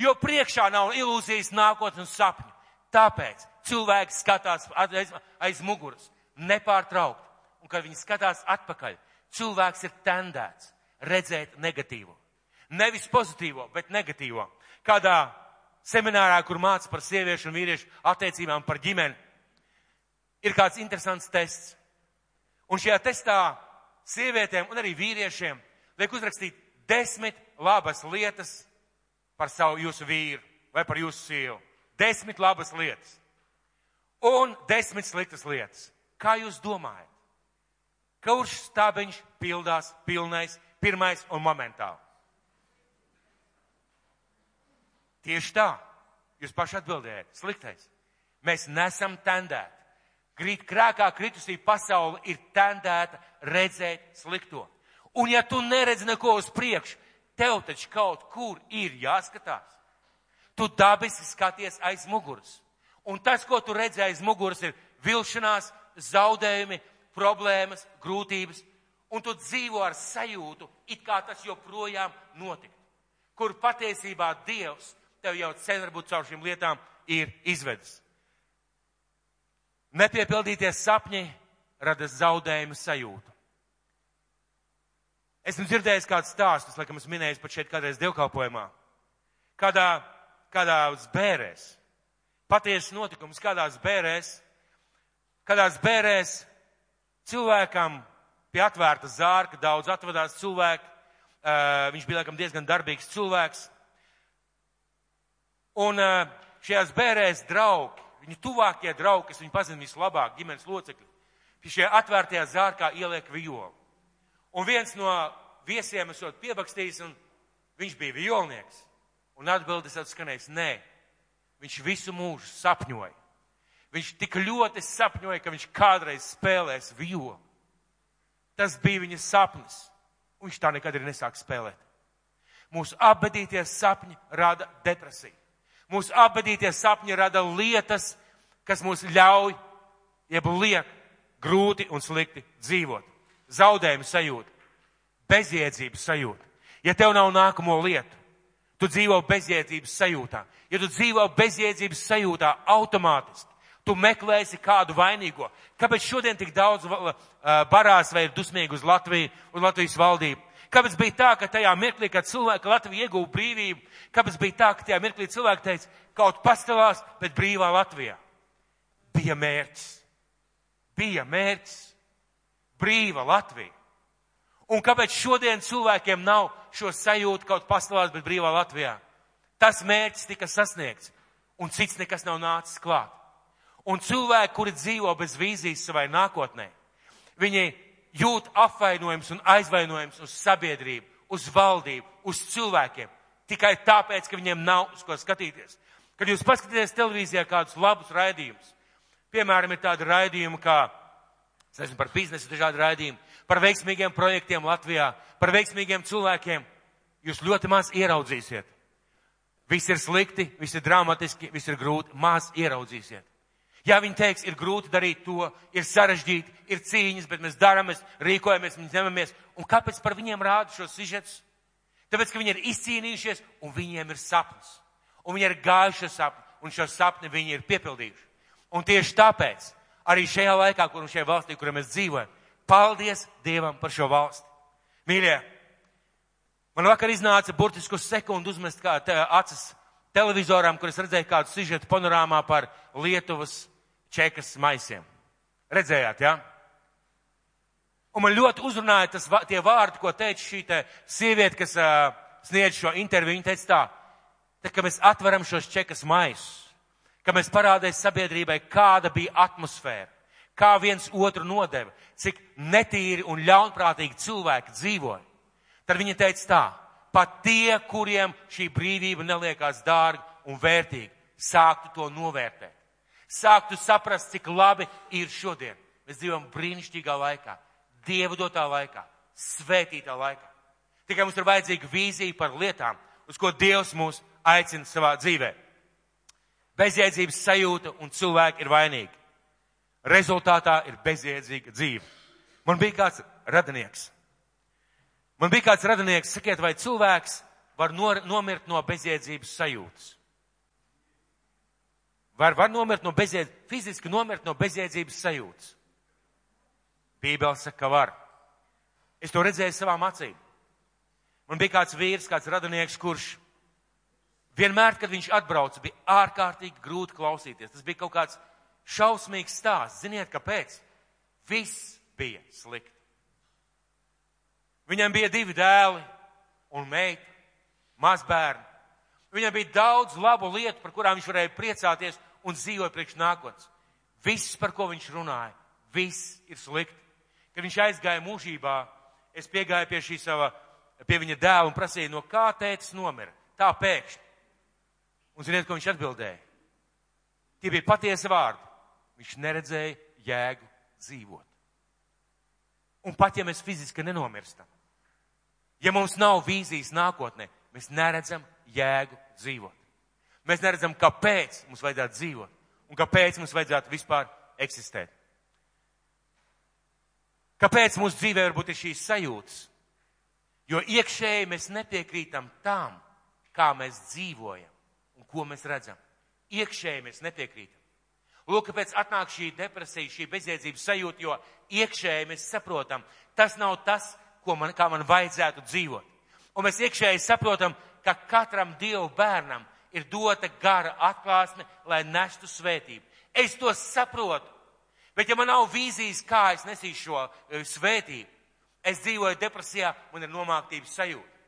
Jo priekšā nav ilūzijas, nākotnes sapņu. Tāpēc cilvēki skatās aiz, aiz muguras, nepārtraukti. Un, kad viņi skatās atpakaļ, cilvēks ir tendēts redzēt negatīvo. Nevis pozitīvo, bet negatīvo. Kādā seminārā, kur māca par sieviešu un vīriešu attiecībām par ģimeni, ir kāds interesants tests. Un šajā testā sievietēm un arī vīriešiem liek uzrakstīt desmit labas lietas par savu jūsu vīru vai par jūsu sievu. Desmit labas lietas. Un desmit sliktas lietas. Kā jūs domājat? Kurš stābeņš pildās pilnais, pirmais un momentāli? Tieši tā. Jūs paši atbildējat. Sliktais. Mēs nesam tendēti. Krākā kritusī pasaule ir tendēta redzēt slikto. Un ja tu neredz neko uz priekšu, tev taču kaut kur ir jāskatās. Tu dabiski skaties aiz muguras. Un tas, ko tu redzi aiz muguras, ir vilšanās, zaudējumi, problēmas, grūtības. Un tu dzīvo ar sajūtu, it kā tas joprojām notiktu. Kur patiesībā Dievs tev jau sen varbūt caur šīm lietām ir izvedis. Nepiepildīties sapņi rada zaudējumu sajūtu. Esmu dzirdējis kāds stāstus, laikam es minēju pat šeit kādreiz dievkalpojumā. Kādā, kādā bērēs. Patiesas notikums kādās bērēs. Kādās bērēs cilvēkam pie atvērta zārka daudz atvadās cilvēku. Uh, viņš bija laikam diezgan darbīgs cilvēks. Un uh, šajās bērēs draugi, viņu tuvākie draugi, kas viņu pazina vislabāk, ģimenes locekļi, šajā atvērtajā zārkā ieliek violu. Un viens no viesiem esot piebakstījis, un viņš bija violnieks. Un atbildes atskanējis, nē, viņš visu mūžu sapņoja. Viņš tik ļoti sapņoja, ka viņš kādreiz spēlēs violu. Tas bija viņa sapnis, viņš tā nekad ir nesāk spēlēt. Mūsu apbedītie sapņi rada depresiju. Mūsu apbedītie sapņi rada lietas, kas mūs ļauj, jeb liek grūti un slikti dzīvot zaudējumu sajūta, bezjēdzības sajūta. Ja tev nav nākamo lietu, tu dzīvo bezjēdzības sajūtā. Ja tu dzīvo bezjēdzības sajūtā automātiski, tu meklēsi kādu vainīgo. Kāpēc šodien tik daudz barās vai ir dusmīgi uz Latviju, uz Latvijas valdību? Kāpēc bija tā, ka tajā mirklī, kad cilvēki Latvija ieguva brīvību, kāpēc bija tā, ka tajā mirklī cilvēki teica, kaut pastāvās, bet brīvā Latvijā? Bija mērķis. Bija mērķis brīva Latvija. Un kāpēc šodien cilvēkiem nav šo sajūtu kaut pastāvās, bet brīvā Latvijā? Tas mērķis tika sasniegts, un cits nekas nav nācis klāt. Un cilvēki, kuri dzīvo bez vīzijas savai nākotnē, viņi jūt apvainojums un aizvainojums uz sabiedrību, uz valdību, uz cilvēkiem, tikai tāpēc, ka viņiem nav uz ko skatīties. Kad jūs paskatāties televīzijā kādus labus raidījumus, piemēram, ir tādi raidījumi kā esmu par biznesu dažādu raidījumu, par veiksmīgiem projektiem Latvijā, par veiksmīgiem cilvēkiem. Jūs ļoti maz ieraudzīsiet. Viss ir slikti, viss ir dramatiski, viss ir grūti, maz ieraudzīsiet. Ja viņi teiks, ir grūti darīt to, ir sarežģīti, ir cīņas, bet mēs darām, mēs rīkojamies, mēs ņemamies. Un kāpēc par viņiem rāda šos sižetus? Tāpēc, ka viņi ir izcīnījušies un viņiem ir sapnis. Un viņi ir gājuši sapni, un šo sapni viņi ir piepildījuši. Un tieši tāpēc arī šajā laikā, kur šajā valstī, kurā mēs dzīvojam. Paldies Dievam par šo valsti. Mīļie, man vakar iznāca burtisku sekundu uzmest kā te, acis televizoram, kur es redzēju kādu sižetu panorāmā par Lietuvas čekas maisiem. Redzējāt, jā? Ja? Un man ļoti uzrunāja tas, tie vārdi, ko teica šī te sieviete, kas uh, sniedz šo interviju. Viņa teica tā, tā ka mēs atveram šos čekas maisus, ka mēs parādām sabiedrībai, kāda bija atmosfēra, kā viens otru nodeva, cik netīri un ļaunprātīgi cilvēki dzīvoja. Tad viņa teica tā, pat tie, kuriem šī brīvība neliekās dārga un vērtīga, sāktu to novērtēt. Sāktu saprast, cik labi ir šodien. Mēs dzīvojam brīnišķīgā laikā Dievu dotā laikā, svētītā laikā. Tikai mums ir vajadzīga vīzija par lietām, uz ko Dievs mūs aicina savā dzīvē. Bezjēdzības sajūta un cilvēki ir vainīgi. Rezultātā ir bezjēdzīga dzīve. Man bija kāds radinieks. Man bija kāds radinieks, sakiet, vai cilvēks var nor, nomirt no bezjēdzības sajūtas? Var, var nomirt no bezjēdzības, fiziski nomirt no bezjēdzības sajūtas. Bībele saka, ka var. Es to redzēju savām acīm. Man bija kāds vīrs, kāds radinieks, kurš vienmēr, kad viņš atbrauca, bija ārkārtīgi grūti klausīties. Tas bija kaut kāds šausmīgs stāsts. Ziniet, kāpēc? Viss bija slikti. Viņam bija divi dēli un meita, mazbērni. Viņam bija daudz labu lietu, par kurām viņš varēja priecāties un dzīvoja priekš nākotnes. Viss, par ko viņš runāja, viss ir slikti. Kad viņš aizgāja mūžībā, es piegāju pie šī sava, pie viņa dēla un prasīju, no kā tētis nomira. Tā pēkšņi. Un ziniet, ko viņš atbildēja? Tie bija patiesi vārdi. Viņš neredzēja jēgu dzīvot. Un pat ja mēs fiziski nenomirstam, ja mums nav vīzijas nākotnē, mēs neredzam jēgu dzīvot. Mēs neredzam, kāpēc mums vajadzētu dzīvot un kāpēc mums vajadzētu vispār eksistēt. Kāpēc mūsu dzīvē varbūt ir šīs sajūtas? Jo iekšēji mēs nepiekrītam tam, kā mēs dzīvojam un ko mēs redzam. Iekšēji mēs nepiekrītam. Lūk, kāpēc atnāk šī depresija, šī bezjēdzības sajūta, jo iekšēji mēs saprotam, tas nav tas, man, kā man vajadzētu dzīvot. Un mēs iekšēji saprotam, ka katram Dievu bērnam ir dota gara atklāsme, lai nestu svētību. Es to saprotu. Bet ja man nav vīzijas, kā es nesīšu šo e, svētību, es dzīvoju depresijā, man ir nomāktības sajūta.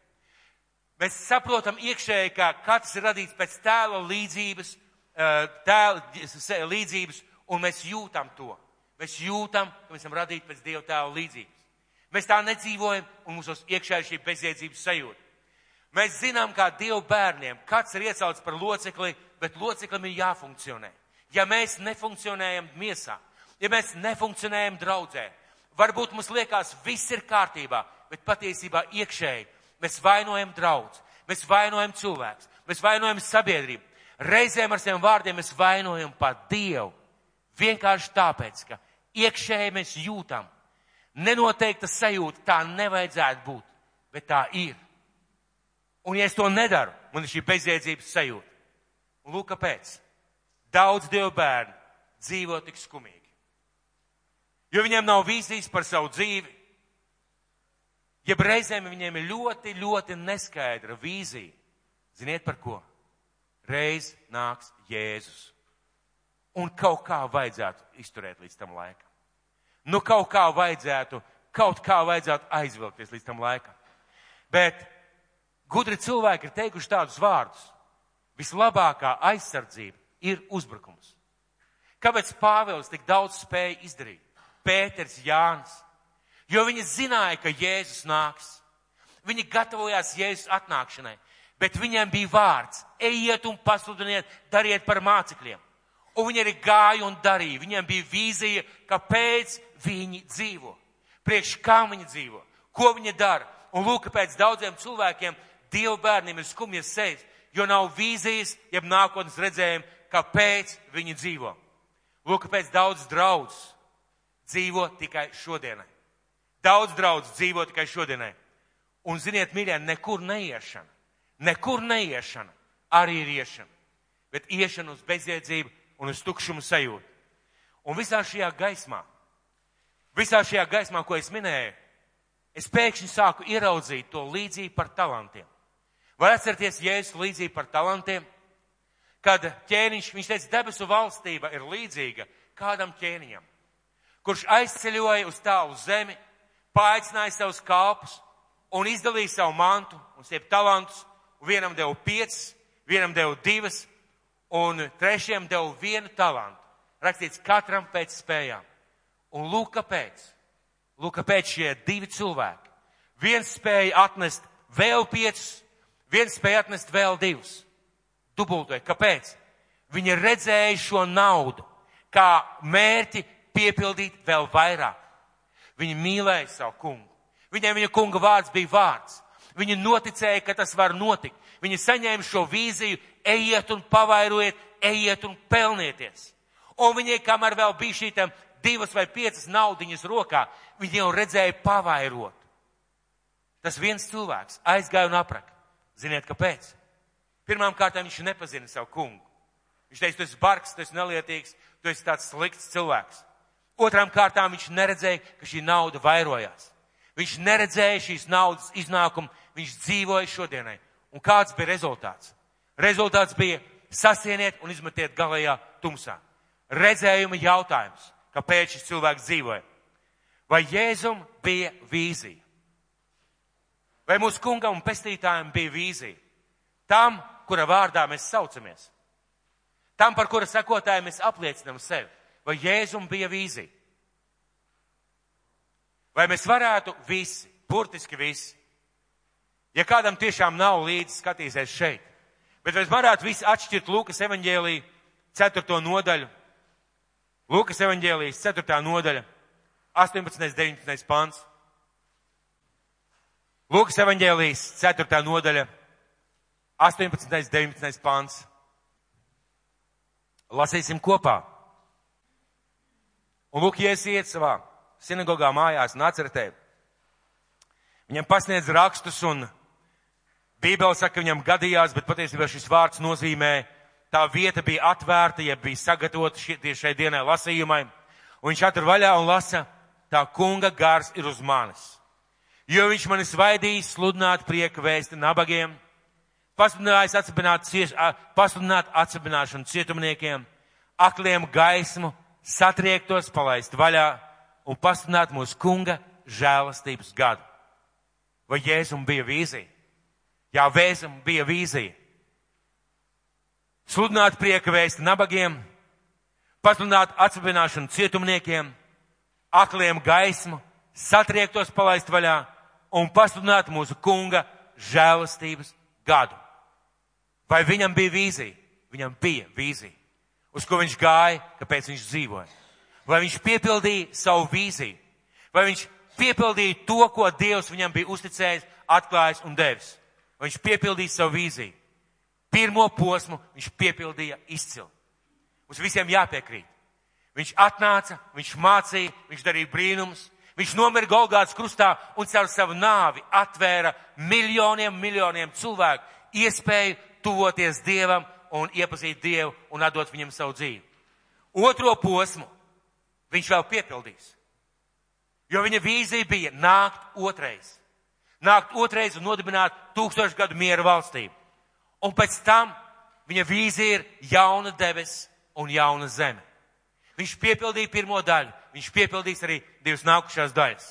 Mēs saprotam iekšēji, ka katrs ir radīts pēc tēla līdzības, e, tēla līdzības, un mēs jūtam to. Mēs jūtam, ka mēs esam radīti pēc Dieva tēla līdzības. Mēs tā nedzīvojam, un mums iekšā ir šī bezjēdzības sajūta. Mēs zinām, kā Dieva bērniem, kāds ir iecelts par locekli, bet loceklim ir jāfunkcionē. Ja mēs nefunkcionējam miesā, ja mēs nefunkcionējam draudzē. Varbūt mums liekas, viss ir kārtībā, bet patiesībā iekšēji mēs vainojam draudz, mēs vainojam cilvēks, mēs vainojam sabiedrību. Reizēm ar saviem vārdiem mēs vainojam pat Dievu. Vienkārši tāpēc, ka iekšēji mēs jūtam nenoteikta sajūta, tā nevajadzētu būt, bet tā ir. Un ja es to nedaru, man ir šī bezjēdzības sajūta. Un lūk, kāpēc. Daudz Dievu bērnu dzīvo tik skumīgi jo viņiem nav vīzijas par savu dzīvi. Jeb reizēm viņiem ir ļoti, ļoti neskaidra vīzija. Ziniet par ko? Reiz nāks Jēzus. Un kaut kā vajadzētu izturēt līdz tam laikam. Nu, kaut kā vajadzētu, kaut kā vajadzētu aizvilkties līdz tam laikam. Bet gudri cilvēki ir teikuši tādus vārdus. Vislabākā aizsardzība ir uzbrukums. Kāpēc Pāvils tik daudz spēja izdarīt? Pēters, Jānis, jo viņi zināja, ka Jēzus nāks. Viņi gatavojās Jēzus atnākšanai, bet viņiem bija vārds - ejiet un pasludiniet, dariet par mācekļiem. Un viņi arī gāja un darīja. Viņiem bija vīzija, kāpēc viņi dzīvo, priekš kā viņi dzīvo, ko viņi dara. Un lūk, kāpēc daudziem cilvēkiem, Dievu bērniem ir skumjas sejas, jo nav vīzijas, jeb nākotnes redzējumi, kāpēc viņi dzīvo. Lūk, kāpēc daudz draudzes dzīvo tikai šodienai. Daudz draudz dzīvo tikai šodienai. Un ziniet, mīļie, nekur neiešana, nekur neiešana arī ir iešana. Bet iešana uz bezjēdzību un uz tukšumu sajūtu. Un visā šajā gaismā, visā šajā gaismā, ko es minēju, es pēkšņi sāku ieraudzīt to līdzību par talantiem. Vai atcerieties Jēzus līdzību par talantiem? Kad ķēniņš, viņš teica, debesu valstība ir līdzīga kādam ķēniņam kurš aizceļoja uz tālu zemi, paaicināja savus kalpus un izdalīja savu mantu un siep talantus, un vienam deva piecas, vienam deva divas, un trešajam deva vienu talantu. Rakstīts katram pēc spējām. Un lūk, kāpēc? Lūk, kāpēc šie divi cilvēki. Viens spēja atnest vēl piecus, viens spēja atnest vēl divus. Dubultoja. Kāpēc? Viņi redzēja šo naudu kā mērķi piepildīt vēl vairāk. Viņi mīlēja savu kungu. Viņiem viņa kunga vārds bija vārds. Viņi noticēja, ka tas var notikt. Viņi saņēma šo vīziju, ejiet un pavairojiet, ejiet un pelnieties. Un viņi, kamēr vēl bija šī tam divas vai piecas naudiņas rokā, viņi jau redzēja pavairot. Tas viens cilvēks aizgāja un apraka. Ziniet, kāpēc? Pirmām kārtām viņš nepazina savu kungu. Viņš teica, tu esi bargs, tu esi nelietīgs, tu esi tāds slikts cilvēks. Otrām kārtām viņš neredzēja, ka šī nauda vairojās. Viņš neredzēja šīs naudas iznākumu, viņš dzīvoja šodienai. Un kāds bija rezultāts? Rezultāts bija sasieniet un izmetiet galējā tumsā. Redzējuma jautājums, kāpēc šis cilvēks dzīvoja. Vai Jēzum bija vīzija? Vai mūsu kungam un pestītājiem bija vīzija? Tam, kura vārdā mēs saucamies. Tam, par kura sekotāju mēs apliecinam sevi. Vai Jēzum bija vīzija? Vai mēs varētu visi, burtiski visi, ja kādam tiešām nav līdzi skatīsies šeit, bet mēs varētu visi atšķirt Lūkas evaņģēlī 4. nodaļu, Lūkas evaņģēlijas 4. nodaļa, 18. 19. pants. Lūkas evaņģēlijas 4. nodaļa, 18. 19. pants. Lasīsim kopā. Un lūk, ja es iet savā sinagogā mājās un atceretē, viņam pasniedz rakstus un Bībele saka, ka viņam gadījās, bet patiesībā šis vārds nozīmē, tā vieta bija atvērta, ja bija sagatavota tieši šai dienai lasījumai, un viņš atver vaļā un lasa, tā kunga gars ir uz manis. Jo viņš mani svaidīs sludināt prieka vēsti nabagiem, pasludinājis atsabināt, cieš, pasludināt atsabināšanu cietumniekiem, akliem gaismu, satriektos palaist vaļā un pasludināt mūsu kunga žēlastības gadu. Vai Jēzum bija vīzija? Jā, Vēzum bija vīzija. Sludināt prieka vēsti nabagiem, pasludināt atsabināšanu cietumniekiem, akliem gaismu, satriektos palaist vaļā un pasludināt mūsu kunga žēlastības gadu. Vai viņam bija vīzija? Viņam bija vīzija. Uz ko viņš gāja, kāpēc viņš dzīvoja. Vai viņš piepildīja savu vīziju? Vai viņš piepildīja to, ko Dievs viņam bija uzticējis, atklājis un devis? Vai viņš piepildīja savu vīziju? Pirmo posmu viņš piepildīja izcili. Mums visiem jāpiekrīt. Viņš atnāca, viņš mācīja, viņš darīja brīnumus, viņš nomira Golgāts krustā un caur savu nāvi atvēra miljoniem, miljoniem cilvēku iespēju tuvoties Dievam un iepazīt Dievu un atdot viņam savu dzīvi. Otro posmu viņš vēl piepildīs. Jo viņa vīzija bija nākt otrais. Nākt otrais un nodibināt tūkstošu gadu miera valstību. Un pēc tam viņa vīzija ir jauna debes un jauna zeme. Viņš piepildīja pirmo daļu, viņš piepildīs arī divas nākušās daļas.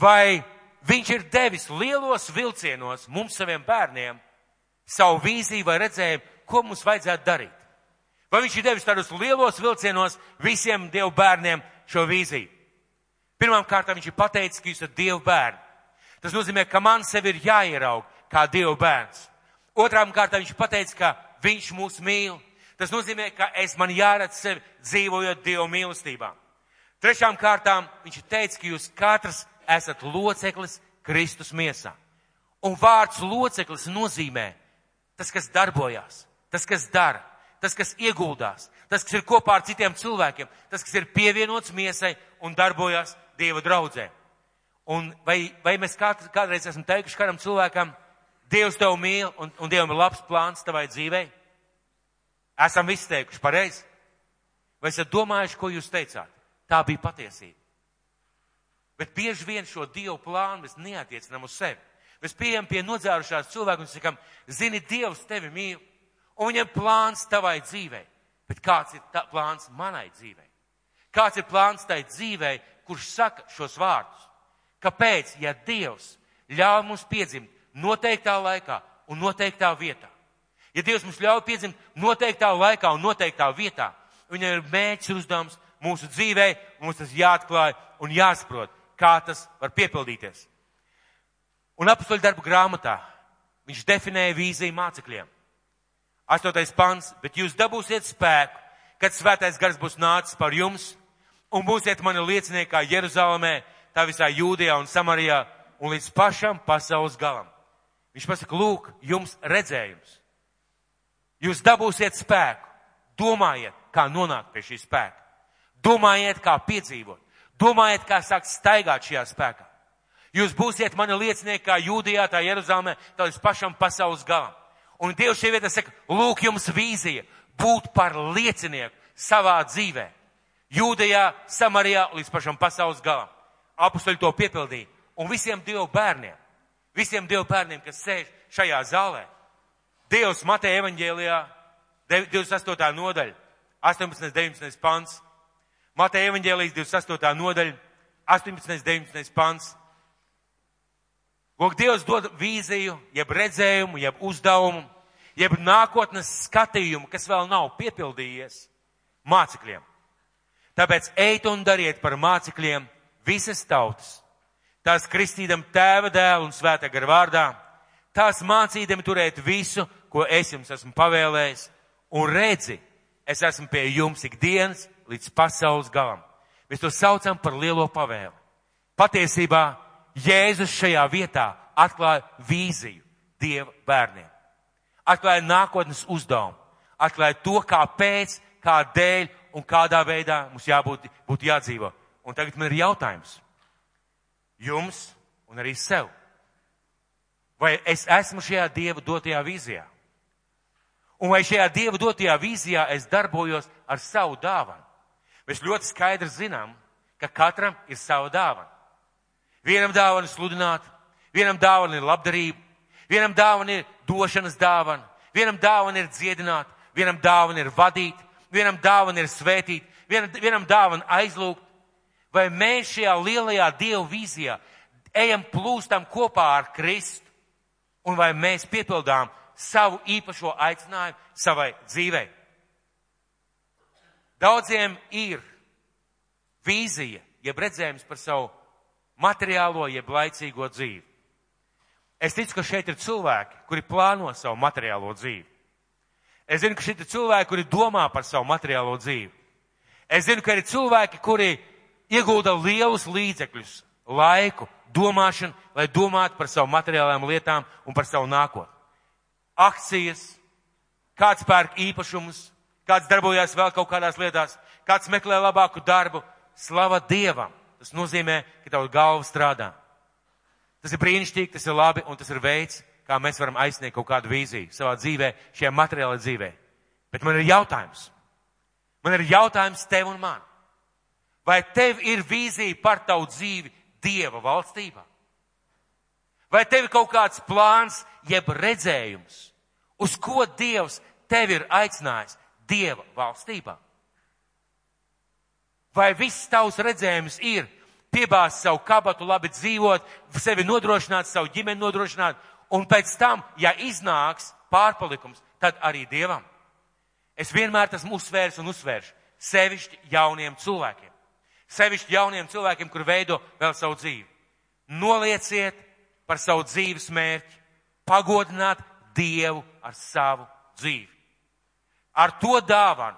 Vai viņš ir devis lielos vilcienos mums saviem bērniem savu vīziju vai redzējumu, ko mums vajadzētu darīt. Vai viņš ir devis tādus lielos vilcienos visiem Dievu bērniem šo vīziju? Pirmām kārtām viņš ir pateicis, ka jūs esat Dievu bērni. Tas nozīmē, ka man sevi ir jāieraug kā Dievu bērns. Otrām kārtām viņš pateica, ka viņš mūs mīl. Tas nozīmē, ka es man jāredz sevi dzīvojot Dievu mīlestībā. Trešām kārtām viņš teica, ka jūs katrs esat loceklis Kristus miesā. Un vārds loceklis nozīmē tas, kas darbojās, tas, kas dara, tas, kas ieguldās, tas, kas ir kopā ar citiem cilvēkiem, tas, kas ir pievienots miesai un darbojās Dieva draudzē. Un vai, vai mēs kād, kādreiz esam teikuši kādam cilvēkam, Dievs tev mīl un, un Dievam ir labs plāns tavai dzīvei? Esam visi teikuši pareizi. Vai esat domājuši, ko jūs teicāt? Tā bija patiesība. Bet bieži vien šo Dievu plānu mēs neatiecinām uz sevi. Mēs pieejam pie nodzērušās cilvēku un sakam, zini, Dievs tevi mīl, un viņam plāns tavai dzīvei. Bet kāds ir tā plāns manai dzīvei? Kāds ir plāns tai dzīvei, kurš saka šos vārdus? Kāpēc? Ja Dievs ļauj mums piedzimt noteiktā laikā un noteiktā vietā. Ja Dievs mums ļauj piedzimt noteiktā laikā un noteiktā vietā, viņam ir mērķis uzdevums mūsu dzīvē, mums tas jāatklāj un jāsaprot, kā tas var piepildīties. Un apstoļu darbu grāmatā viņš definēja vīziju mācekļiem. Astotais pants, bet jūs dabūsiet spēku, kad svētais gars būs nācis par jums, un būsiet mani liecinieki kā Jeruzalemē, tā visā Jūdijā un Samarijā, un līdz pašam pasaules galam. Viņš pasaka, lūk, jums redzējums. Jūs dabūsiet spēku. Domājiet, kā nonākt pie šī spēka. Domājiet, kā piedzīvot. Domājiet, kā sākt staigāt šajā spēkā. Jūs būsiet mani liecinieki kā Jūdijā, tā Jeruzalemē, tā līdz pašam pasaules galam. Un Dievs šī vieta saka, lūk, jums vīzija būt par liecinieku savā dzīvē. Jūdejā, Samarijā līdz pašam pasaules galam. Apustuļi to piepildīja. Un visiem Dievu bērniem, visiem Dievu bērniem, kas sēž šajā zālē, Dievs Mateja evaņģēlijā, 28. nodaļa, 18. 19. pants. Mateja evaņģēlijas 28. nodaļa, 18. 19. pants. Lūk, Dievs dod vīziju, jeb redzējumu, jeb uzdevumu, jeb nākotnes skatījumu, kas vēl nav piepildījies mācekļiem. Tāpēc ejiet un dariet par mācekļiem visas tautas. Tās kristīdam tēva dēlu un svētā gara vārdā, tās mācīdam turēt visu, ko es jums esmu pavēlējis, un redzi, es esmu pie jums ikdienas līdz pasaules galam. Mēs to saucam par lielo pavēli. Patiesībā Jēzus šajā vietā atklāja vīziju Dieva bērniem. Atklāja nākotnes uzdevumu. Atklāja to, kāpēc, kādēļ un kādā veidā mums jābūt, būtu jādzīvo. Un tagad man ir jautājums. Jums un arī sev. Vai es esmu šajā Dieva dotajā vīzijā? Un vai šajā Dieva dotajā vīzijā es darbojos ar savu dāvanu? Mēs ļoti skaidri zinām, ka katram ir sava dāvana. Vienam dāvana ir sludināt, vienam dāvana ir labdarība, vienam dāvana ir došanas dāvana, vienam dāvana ir dziedināt, vienam dāvana ir vadīt, vienam dāvana ir svētīt, vienam, vienam dāvana aizlūgt. Vai mēs šajā lielajā Dievu vīzijā ejam plūstam kopā ar Kristu, un vai mēs piepildām savu īpašo aicinājumu savai dzīvei? Daudziem ir vīzija, jeb redzējums par savu materiālo jeb laicīgo dzīvi. Es ticu, ka šeit ir cilvēki, kuri plāno savu materiālo dzīvi. Es zinu, ka šeit ir cilvēki, kuri domā par savu materiālo dzīvi. Es zinu, ka ir cilvēki, kuri iegulda lielus līdzekļus, laiku, domāšanu, lai domātu par savu materiālām lietām un par savu nākotni. Akcijas, kāds pērk īpašumus, kāds darbojās vēl kaut kādās lietās, kāds meklē labāku darbu, slava Dievam. Tas nozīmē, ka tavu galva strādā. Tas ir brīnišķīgi, tas ir labi un tas ir veids, kā mēs varam aizsniegt kaut kādu vīziju savā dzīvē, šajā materiālajā dzīvē. Bet man ir jautājums. Man ir jautājums tev un man. Vai tev ir vīzija par tavu dzīvi Dieva valstībā? Vai tev ir kaut kāds plāns, jeb redzējums, uz ko Dievs tevi ir aicinājis Dieva valstībā? Vai viss tavs redzējums ir piebāzt savu kabatu, labi dzīvot, sevi nodrošināt, savu ģimeni nodrošināt, un pēc tam, ja iznāks pārpalikums, tad arī Dievam. Es vienmēr esmu uzsvērs un uzsvēršu sevišķi jauniem cilvēkiem. Sevišķi jauniem cilvēkiem, kur veido vēl savu dzīvi. Nolieciet par savu dzīves mērķi, pagodināt Dievu ar savu dzīvi. Ar to dāvanu,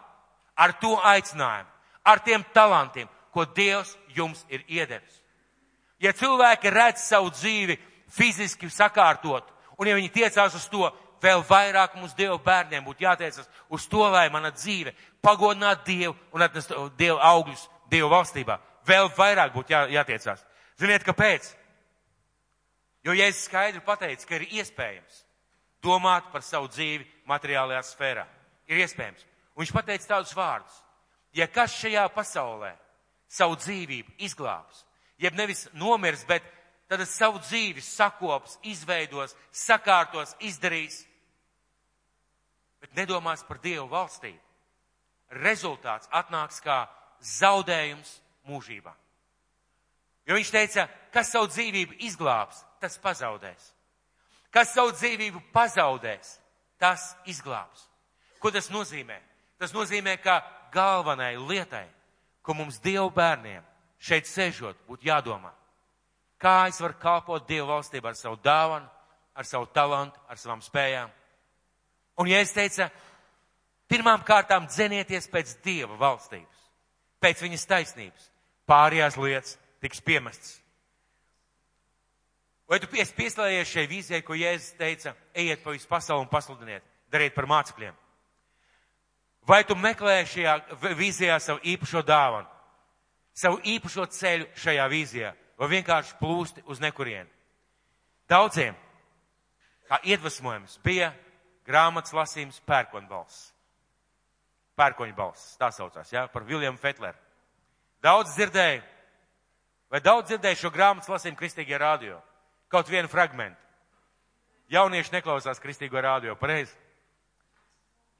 ar to aicinājumu, ar tiem talantiem, ko Dievs jums ir iedevis. Ja cilvēki redz savu dzīvi fiziski sakārtot, un ja viņi tiecās uz to, vēl vairāk mums Dieva bērniem būtu jātiecas uz to, lai mana dzīve pagodinātu Dievu un atnest Dieva augļus Dieva valstībā. Vēl vairāk būtu jā, jātiecās. Ziniet, kāpēc? Jo, es skaidri pateicu, ka ir iespējams domāt par savu dzīvi materiālajā sfērā, ir iespējams. Un viņš pateica tādus vārdus ja kas šajā pasaulē savu dzīvību izglābs, jeb nevis nomirs, bet tad savu dzīvi sakops, izveidos, sakārtos, izdarīs, bet nedomās par Dievu valstību, rezultāts atnāks kā zaudējums mūžībā. Jo viņš teica, kas savu dzīvību izglābs, tas pazaudēs. Kas savu dzīvību pazaudēs, tas izglābs. Ko tas nozīmē? Tas nozīmē, ka galvenai lietai, ko mums Dievu bērniem šeit sēžot, būtu jādomā. Kā es varu kalpot Dievu valstībā ar savu dāvanu, ar savu talantu, ar savām spējām. Un ja es teicu, pirmām kārtām dzenieties pēc Dieva valstības, pēc viņas taisnības, pārējās lietas tiks piemestas. Vai tu pieslēdzies šai vīzijai, ko Jēzus teica, ejiet pa visu pasauli un pasludiniet, dariet par mācekļiem? Vai tu meklē šajā vīzijā savu īpašo dāvanu, savu īpašo ceļu šajā vīzijā, vai vienkārši plūsti uz nekurienu? Daudziem, kā iedvesmojums, bija grāmatas lasījums pērkonbalss. Pērkoņbalss, tā saucās, jā, par Viljamu Fetleru. Daudz dzirdēju, vai daudz dzirdēju šo grāmatas lasījumu kristīgajā rādio? Kaut vienu fragmentu. Jaunieši neklausās kristīgo rādio, pareizi.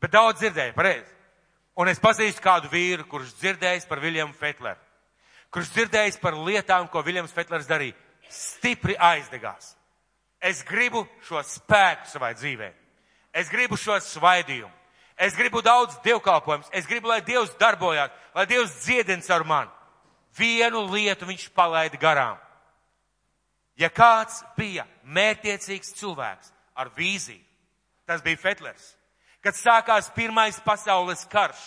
Bet daudz dzirdēju, pareizi. Un es pazīstu kādu vīru, kurš dzirdējis par Viljamu Fetleru. Kurš dzirdējis par lietām, ko Viljams Fetlers darīja. Stipri aizdegās. Es gribu šo spēku savai dzīvē. Es gribu šo svaidījumu. Es gribu daudz dievkalpojumus. Es gribu, lai Dievs darbojās, lai Dievs dziedins ar mani. Vienu lietu viņš palaida garām. Ja kāds bija mērķiecīgs cilvēks ar vīziju, tas bija Fetlers. Kad sākās pirmais pasaules karš,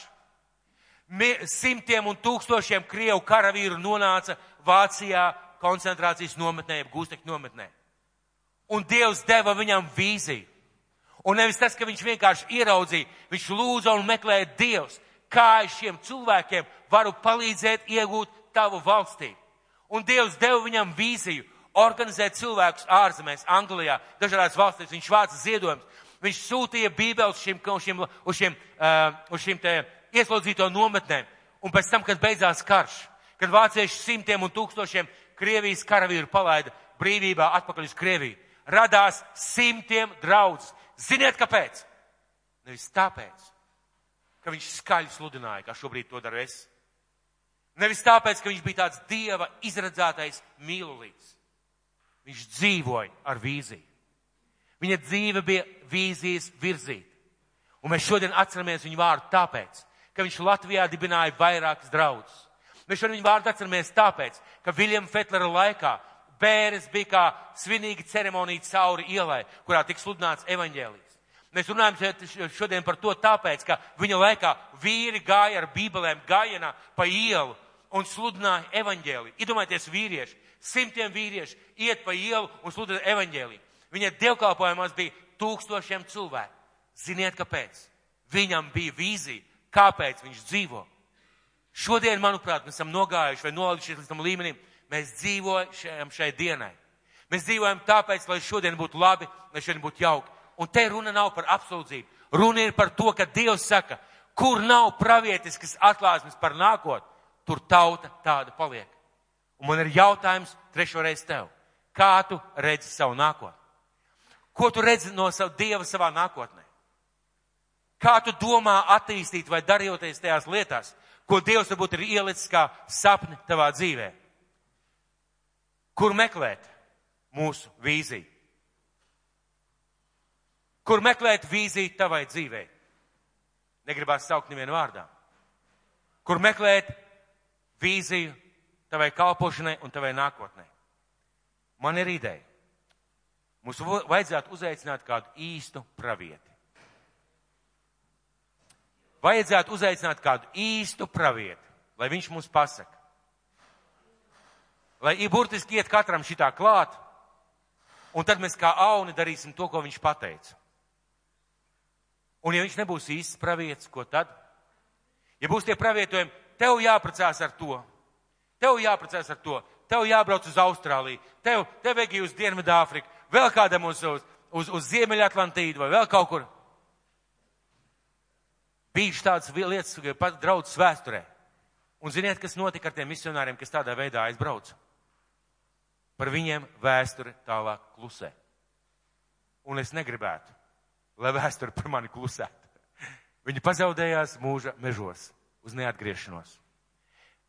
simtiem un tūkstošiem Krievu karavīru nonāca Vācijā koncentrācijas nometnē, gūstekņu nometnē. Un Dievs deva viņam vīziju. Un nevis tas, ka viņš vienkārši ieraudzīja, viņš lūdza un meklēja Dievs, kā es šiem cilvēkiem varu palīdzēt iegūt tavu valstību. Un Dievs deva viņam vīziju organizēt cilvēkus ārzemēs, Anglijā, dažādās valstīs. Viņš vāca ziedojumus. Viņš sūtīja bībeles šim, šim, uz šiem, uh, uz šiem ieslodzīto nometnēm. Un pēc tam, kad beidzās karš, kad vācieši simtiem un tūkstošiem Krievijas karavīru palaida brīvībā atpakaļ uz Krieviju, radās simtiem draudzes. Ziniet, kāpēc? Nevis tāpēc, ka viņš skaļi sludināja, kā šobrīd to daru es. Nevis tāpēc, ka viņš bija tāds dieva izredzētais mīlulīts. Viņš dzīvoja ar vīziju. Viņa dzīve bija vīzijas virzīta. Un mēs šodien atceramies viņu vārdu tāpēc, ka viņš Latvijā dibināja vairākas draudzes. Mēs šodien viņu vārdu atceramies tāpēc, ka Viljama Fetlera laikā bērns bija kā svinīga ceremonija cauri ielai, kurā tika sludināts evaņģēlijs. Mēs runājam šodien par to tāpēc, ka viņa laikā vīri gāja ar bībelēm gājienā pa ielu un sludināja evaņģēliju. Iedomājieties vīrieši, simtiem vīrieši iet pa ielu un sludina evaņģēliju. Viņa dievkalpojumos bija tūkstošiem cilvēku. Ziniet, kāpēc? Viņam bija vīzija, kāpēc viņš dzīvo. Šodien, manuprāt, mēs esam nogājuši vai nolikušies līdz tam līmenim. Mēs dzīvojam šai dienai. Mēs dzīvojam tāpēc, lai šodien būtu labi, lai šodien būtu jauki. Un te runa nav par absolūtību. Runa ir par to, ka Dievs saka, kur nav pravietiskas atklāsmes par nākotni, tur tauta tāda paliek. Un man ir jautājums trešo reizi tev. Kā tu redzi savu nākotni? Ko tu redzi no savu Dieva savā nākotnē? Kā tu domā attīstīt vai darījoties tajās lietās, ko Dievs varbūt ir ielicis kā sapni tavā dzīvē? Kur meklēt mūsu vīziju? Kur meklēt vīziju tavai dzīvē? Negribās saukt nevienu vārdā. Kur meklēt vīziju tavai kalpošanai un tavai nākotnē. Man ir ideja. Mums vajadzētu uzaicināt kādu īstu pravieti. Vajadzētu uzaicināt kādu īstu pravieti, lai viņš mums pasaka. Lai burtiski iet katram šitā klāt, un tad mēs kā auni darīsim to, ko viņš pateica. Un ja viņš nebūs īsts pravietis, ko tad? Ja būs tie pravietojumi, tev jāpracās ar to, Tev jāprecēs ar to. Tev jābrauc uz Austrāliju, tev, tev vajag uz Dienvidāfriku, vēl kādam uz, uz, uz, uz Ziemeļatlantīdu vai vēl kaut kur. Bijuši tādas lietas, pat draudzes vēsturē. Un ziniet, kas notika ar tiem misionāriem, kas tādā veidā aizbrauca? Par viņiem vēsture tālāk klusē. Un es negribētu, lai vēsture par mani klusētu. Viņi pazaudējās mūža mežos uz neatgriešanos.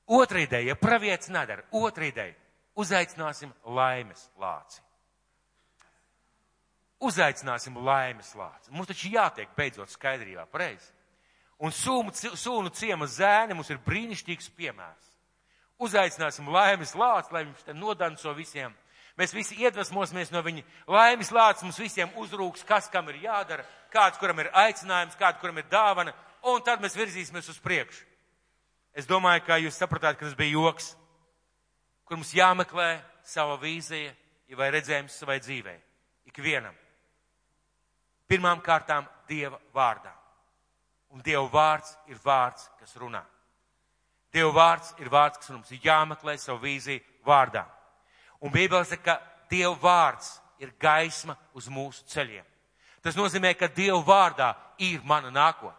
Otra ideja, ja pravietis nedara, otra ideja. uzaicināsim laimes lāci. Uzaicināsim laimes lāci. Mums taču jātiek beidzot skaidrībā, pareizi. Un sūnu ciema zēni mums ir brīnišķīgs piemērs. Uzaicināsim laimes lāci, lai viņš te nodanco visiem. Mēs visi iedvesmosimies no viņa laimes lācis, mums visiem uzrūks, kas kam ir jādara, kāds, kuram ir aicinājums, kāda, kuram ir dāvana, un tad mēs virzīsimies uz priekšu. Es domāju, ka jūs sapratāt, ka tas bija joks, kur mums jāmeklē sava vīzija vai redzējums savai dzīvei. Ikvienam. Pirmām kārtām Dieva vārdā. Un Dieva vārds ir vārds, kas runā. Dieva vārds ir vārds, kas mums ir jāmeklē savu vīziju vārdā. Un Bībele saka, ka Dieva vārds ir gaisma uz mūsu ceļiem. Tas nozīmē, ka Dieva vārdā ir mana nākotne.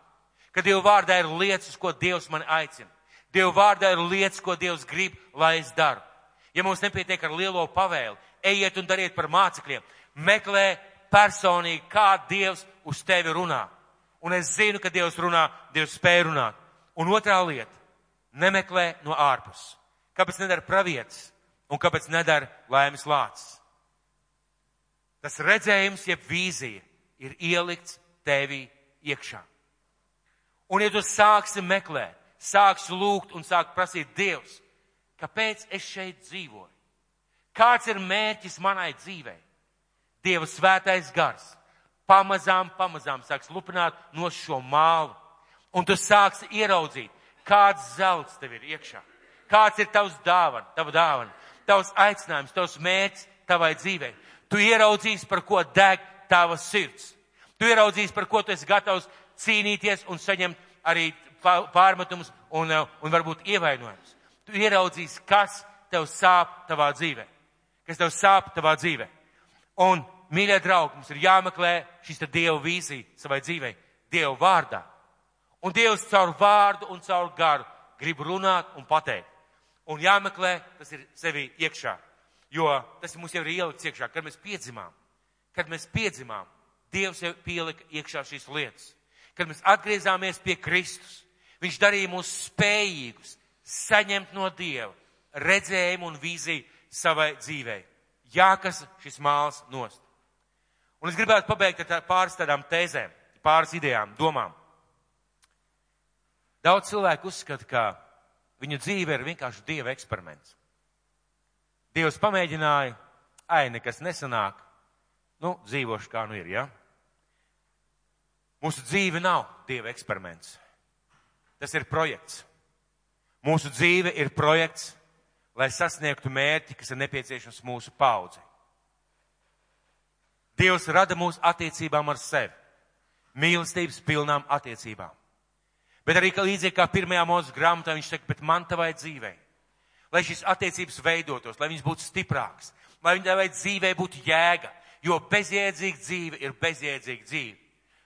Ka Dieva vārdā ir lietas, uz ko Dievs man aicina. Dieva vārdā ir lietas, ko Dievs grib, lai es daru. Ja mums nepietiek ar lielo pavēli, ejiet un dariet par mācekļiem, meklē personīgi, kā Dievs uz tevi runā. Un es zinu, ka Dievs runā, Dievs spēj runāt. Un otrā lieta - nemeklē no ārpus. Kāpēc nedara pravietis un kāpēc nedara laimes lācis? Tas redzējums, jeb vīzija, ir ielikts tevī iekšā. Un ja tu sāksi meklēt, sāksi lūgt un sāksi prasīt Dievs, kāpēc es šeit dzīvoju? Kāds ir mērķis manai dzīvei? Dieva svētais gars pamazām, pamazām sāks lupināt no šo mālu. Un tu sāksi ieraudzīt, kāds zelts tev ir iekšā. Kāds ir tavs dāvana, tava dāvana, tavs aicinājums, tavs mērķis tavai dzīvei. Tu ieraudzīsi, par ko deg tava sirds. Tu ieraudzīsi, par ko tu esi gatavs cīnīties un saņemt arī pārmetumus un, un varbūt ievainojumus. Tu ieraudzīsi, kas tev sāp tavā dzīvē. Kas tev sāp tavā dzīvē. Un mīļie draugi, mums ir jāmeklē šis Dieva vīzija savai dzīvei, Dieva vārdā. Un Dievs caur vārdu un caur garu grib runāt un pateikt. Un jāmeklē, tas ir sevi iekšā. Jo tas mums jau ir ielikts iekšā, kad mēs piedzimām. Kad mēs piedzimām, Dievs jau pielika iekšā šīs lietas. Kad mēs atgriezāmies pie Kristus, Viņš darīja mūs spējīgus saņemt no Dieva redzējumu un vīziju savai dzīvei. Jākas šis māls nost. Un es gribētu pabeigt ar tā, pāris tādām tēzēm, pāris idejām, domām. Daudz cilvēku uzskata, ka viņu dzīve ir vienkārši dieva eksperiments. Dievs pamēģināja, ai, nekas nesanāk, nu, dzīvošu kā nu ir, ja? Mūsu dzīve nav dieva eksperiments. Tas ir projekts. Mūsu dzīve ir projekts, lai sasniegtu mērķi, kas ir nepieciešams mūsu paudzei. Dievs rada mūsu attiecībām ar sevi, mīlestības pilnām attiecībām. Bet arī, ka līdzīgi kā pirmajā mūsu grāmatā, viņš saka, bet man tavai dzīvei, lai šīs attiecības veidotos, lai viņas būtu stiprākas, lai viņai dzīvei būtu jēga, jo bezjēdzīga dzīve ir bezjēdzīga dzīve.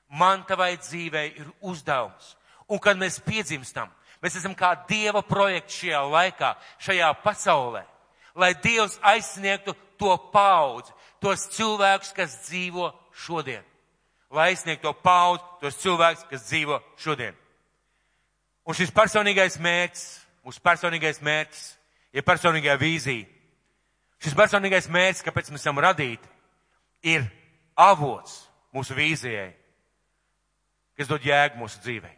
Man tavai dzīvei ir uzdevums. Un kad mēs piedzimstam, mēs esam kā Dieva projekts šajā laikā, šajā pasaulē, lai Dievs aizsniegtu to paudzi, tos cilvēkus, kas dzīvo šodien. Lai aizsniegtu to paudzi, tos cilvēkus, kas dzīvo šodien. Un šis personīgais mērķis, mūsu personīgais mērķis, ir personīgā vīzija. Šis personīgais mērķis, kāpēc mēs esam radīti, ir avots mūsu vīzijai, kas dod jēgu mūsu dzīvei.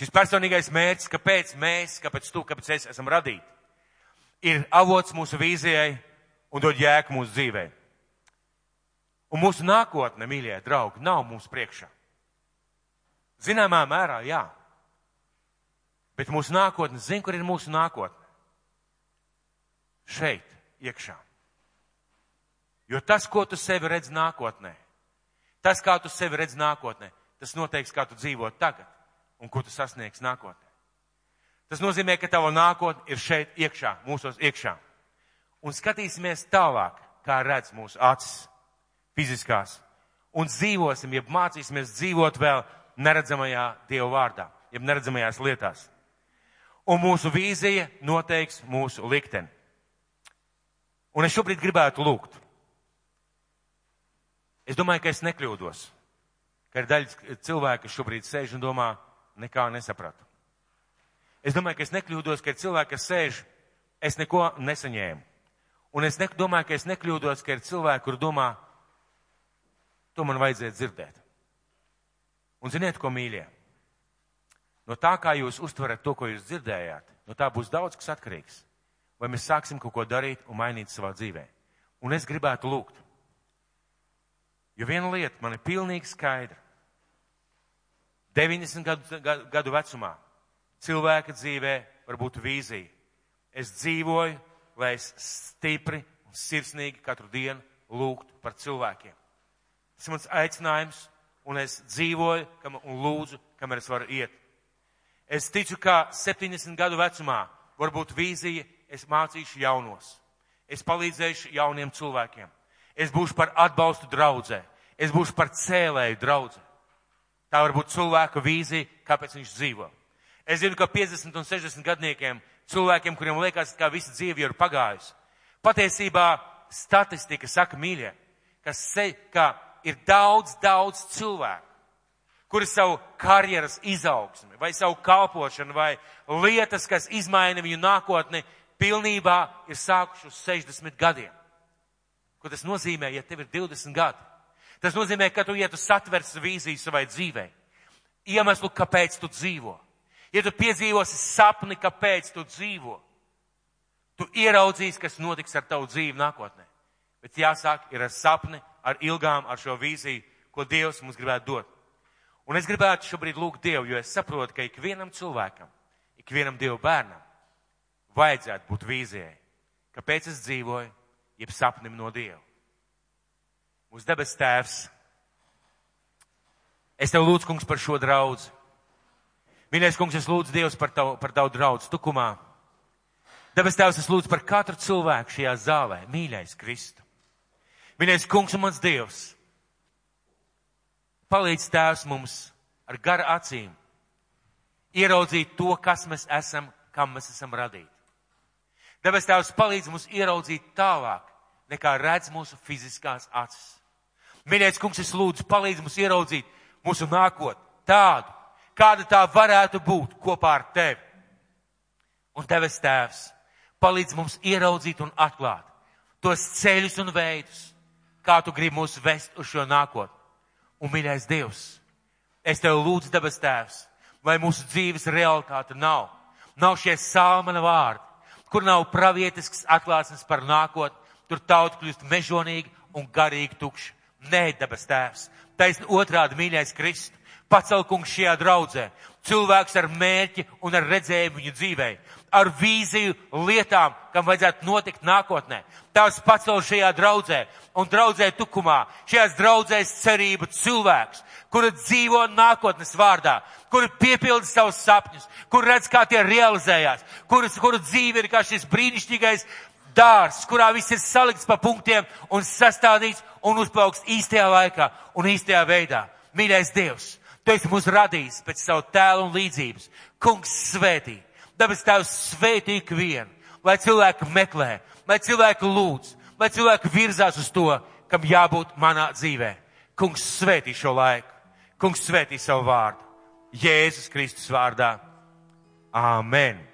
Šis personīgais mērķis, kāpēc mēs, kāpēc tu, kāpēc es esam radīti, ir avots mūsu vīzijai un dod jēgu mūsu dzīvei. Un mūsu nākotne, mīļie draugi, nav mums priekšā. Zināmā mērā, jā. Bet mūsu nākotne, zin, kur ir mūsu nākotne? Šeit, iekšā. Jo tas, ko tu sevi redz nākotnē, tas, kā tu sevi redz nākotnē, tas noteiks, kā tu dzīvo tagad un ko tu sasniegs nākotnē. Tas nozīmē, ka tava nākotne ir šeit iekšā, mūsos iekšā. Un skatīsimies tālāk, kā redz mūsu acis fiziskās. Un dzīvosim, ja mācīsimies dzīvot vēl neredzamajā Dieva vārdā, jeb neredzamajās lietās. Un mūsu vīzija noteiks mūsu likteni. Un es šobrīd gribētu lūgt. Es domāju, ka es nekļūdos, ka ir daļa cilvēku, kas šobrīd sēž un domā, nekā nesapratu. Es domāju, ka es nekļūdos, ka ir cilvēki, kas sēž, es neko nesaņēmu. Un es domāju, ka es nekļūdos, ka ir cilvēki, kur domā, to man vajadzēja dzirdēt. Un ziniet, ko mīļie? No tā, kā jūs uztverat to, ko jūs dzirdējāt, no tā būs daudz kas atkarīgs. Vai mēs sāksim kaut ko darīt un mainīt savā dzīvē. Un es gribētu lūgt. Jo viena lieta man ir pilnīgi skaidra. 90 gadu, gadu vecumā cilvēka dzīvē var būt vīzija. Es dzīvoju, lai es stipri un sirsnīgi katru dienu lūgtu par cilvēkiem. Tas ir mans aicinājums, un es dzīvoju kam, un lūdzu, kamēr es varu iet. Es ticu, ka 70 gadu vecumā var būt vīzija, es mācīšu jaunos. Es palīdzēšu jauniem cilvēkiem. Es būšu par atbalstu draudzē. Es būšu par cēlēju draudzē. Tā var būt cilvēka vīzija, kāpēc viņš dzīvo. Es zinu, ka 50 un 60 gadniekiem, cilvēkiem, kuriem liekas, ka visa dzīve ir pagājusi, patiesībā statistika saka mīļie, ka, se, ka ir daudz, daudz cilvēku, kuri savu karjeras izaugsmi, vai savu kalpošanu, vai lietas, kas izmaina viņu nākotni, pilnībā ir sākuši uz 60 gadiem. Ko tas nozīmē, ja tev ir 20 gadi? Tas nozīmē, ka tu, ja tu satvers vīziju savai dzīvei, iemeslu, kāpēc tu dzīvo, ja tu piedzīvosi sapni, kāpēc tu dzīvo, tu ieraudzīsi, kas notiks ar tavu dzīvi nākotnē. Bet jāsāk ir ar sapni, ar ilgām, ar šo vīziju, ko Dievs mums gribētu dot. Un es gribētu šobrīd lūgt Dievu, jo es saprotu, ka ikvienam cilvēkam, ikvienam Dievu bērnam vajadzētu būt vīzijai. Kāpēc es dzīvoju, jeb sapnim no Dieva? Mūsu debes tēvs, es tev lūdzu, kungs, par šo draudzi. Mīļais kungs, es lūdzu Dievs par tavu, par tavu draudz tukumā. Debes tēvs, es lūdzu par katru cilvēku šajā zālē. Mīļais Kristu. Mīļais kungs un mans Dievs. Palīdz tēvs mums ar gara acīm ieraudzīt to, kas mēs esam, kam mēs esam radīti. Debes tēvs palīdz mums ieraudzīt tālāk, nekā redz mūsu fiziskās acis. Mīļais kungs, es lūdzu, palīdz mums ieraudzīt mūsu nākotni tādu, kāda tā varētu būt kopā ar tevi. Un tevis tēvs palīdz mums ieraudzīt un atklāt tos ceļus un veidus, kā tu gribi mūs vest uz šo nākotni. Un, mīļais Dievs, es tev lūdzu, debes tēvs, lai mūsu dzīves realitāte nav. Nav šie salmana vārdi, kur nav pravietisks atklāsmes par nākotni, tur tauta kļūst mežonīgi un garīgi tukša. Nē, debes tēvs. Taisn otrādi mīļais Kristus. Pacel kungs šajā draudzē. Cilvēks ar mērķi un ar redzējumu viņu dzīvē. Ar vīziju lietām, kam vajadzētu notikt nākotnē. Tās pacel šajā draudzē un draudzē tukumā. Šajās draudzēs cerību cilvēks, kura dzīvo nākotnes vārdā, kura piepilda savus sapņus, kur redz, kā tie realizējās, kuras, kuru dzīve ir kā šis brīnišķīgais dārs, kurā viss ir salikts pa punktiem un sastādīts un uzplauks īstajā laikā un īstajā veidā. Mīļais Dievs, Tu esi mūs radījis pēc savu tēlu un līdzības. Kungs svētī, dabas Tēvs svētī ikvienu, lai cilvēki meklē, lai cilvēki lūdz, lai cilvēki virzās uz to, kam jābūt manā dzīvē. Kungs svētī šo laiku, kungs svētī savu vārdu. Jēzus Kristus vārdā. Āmen!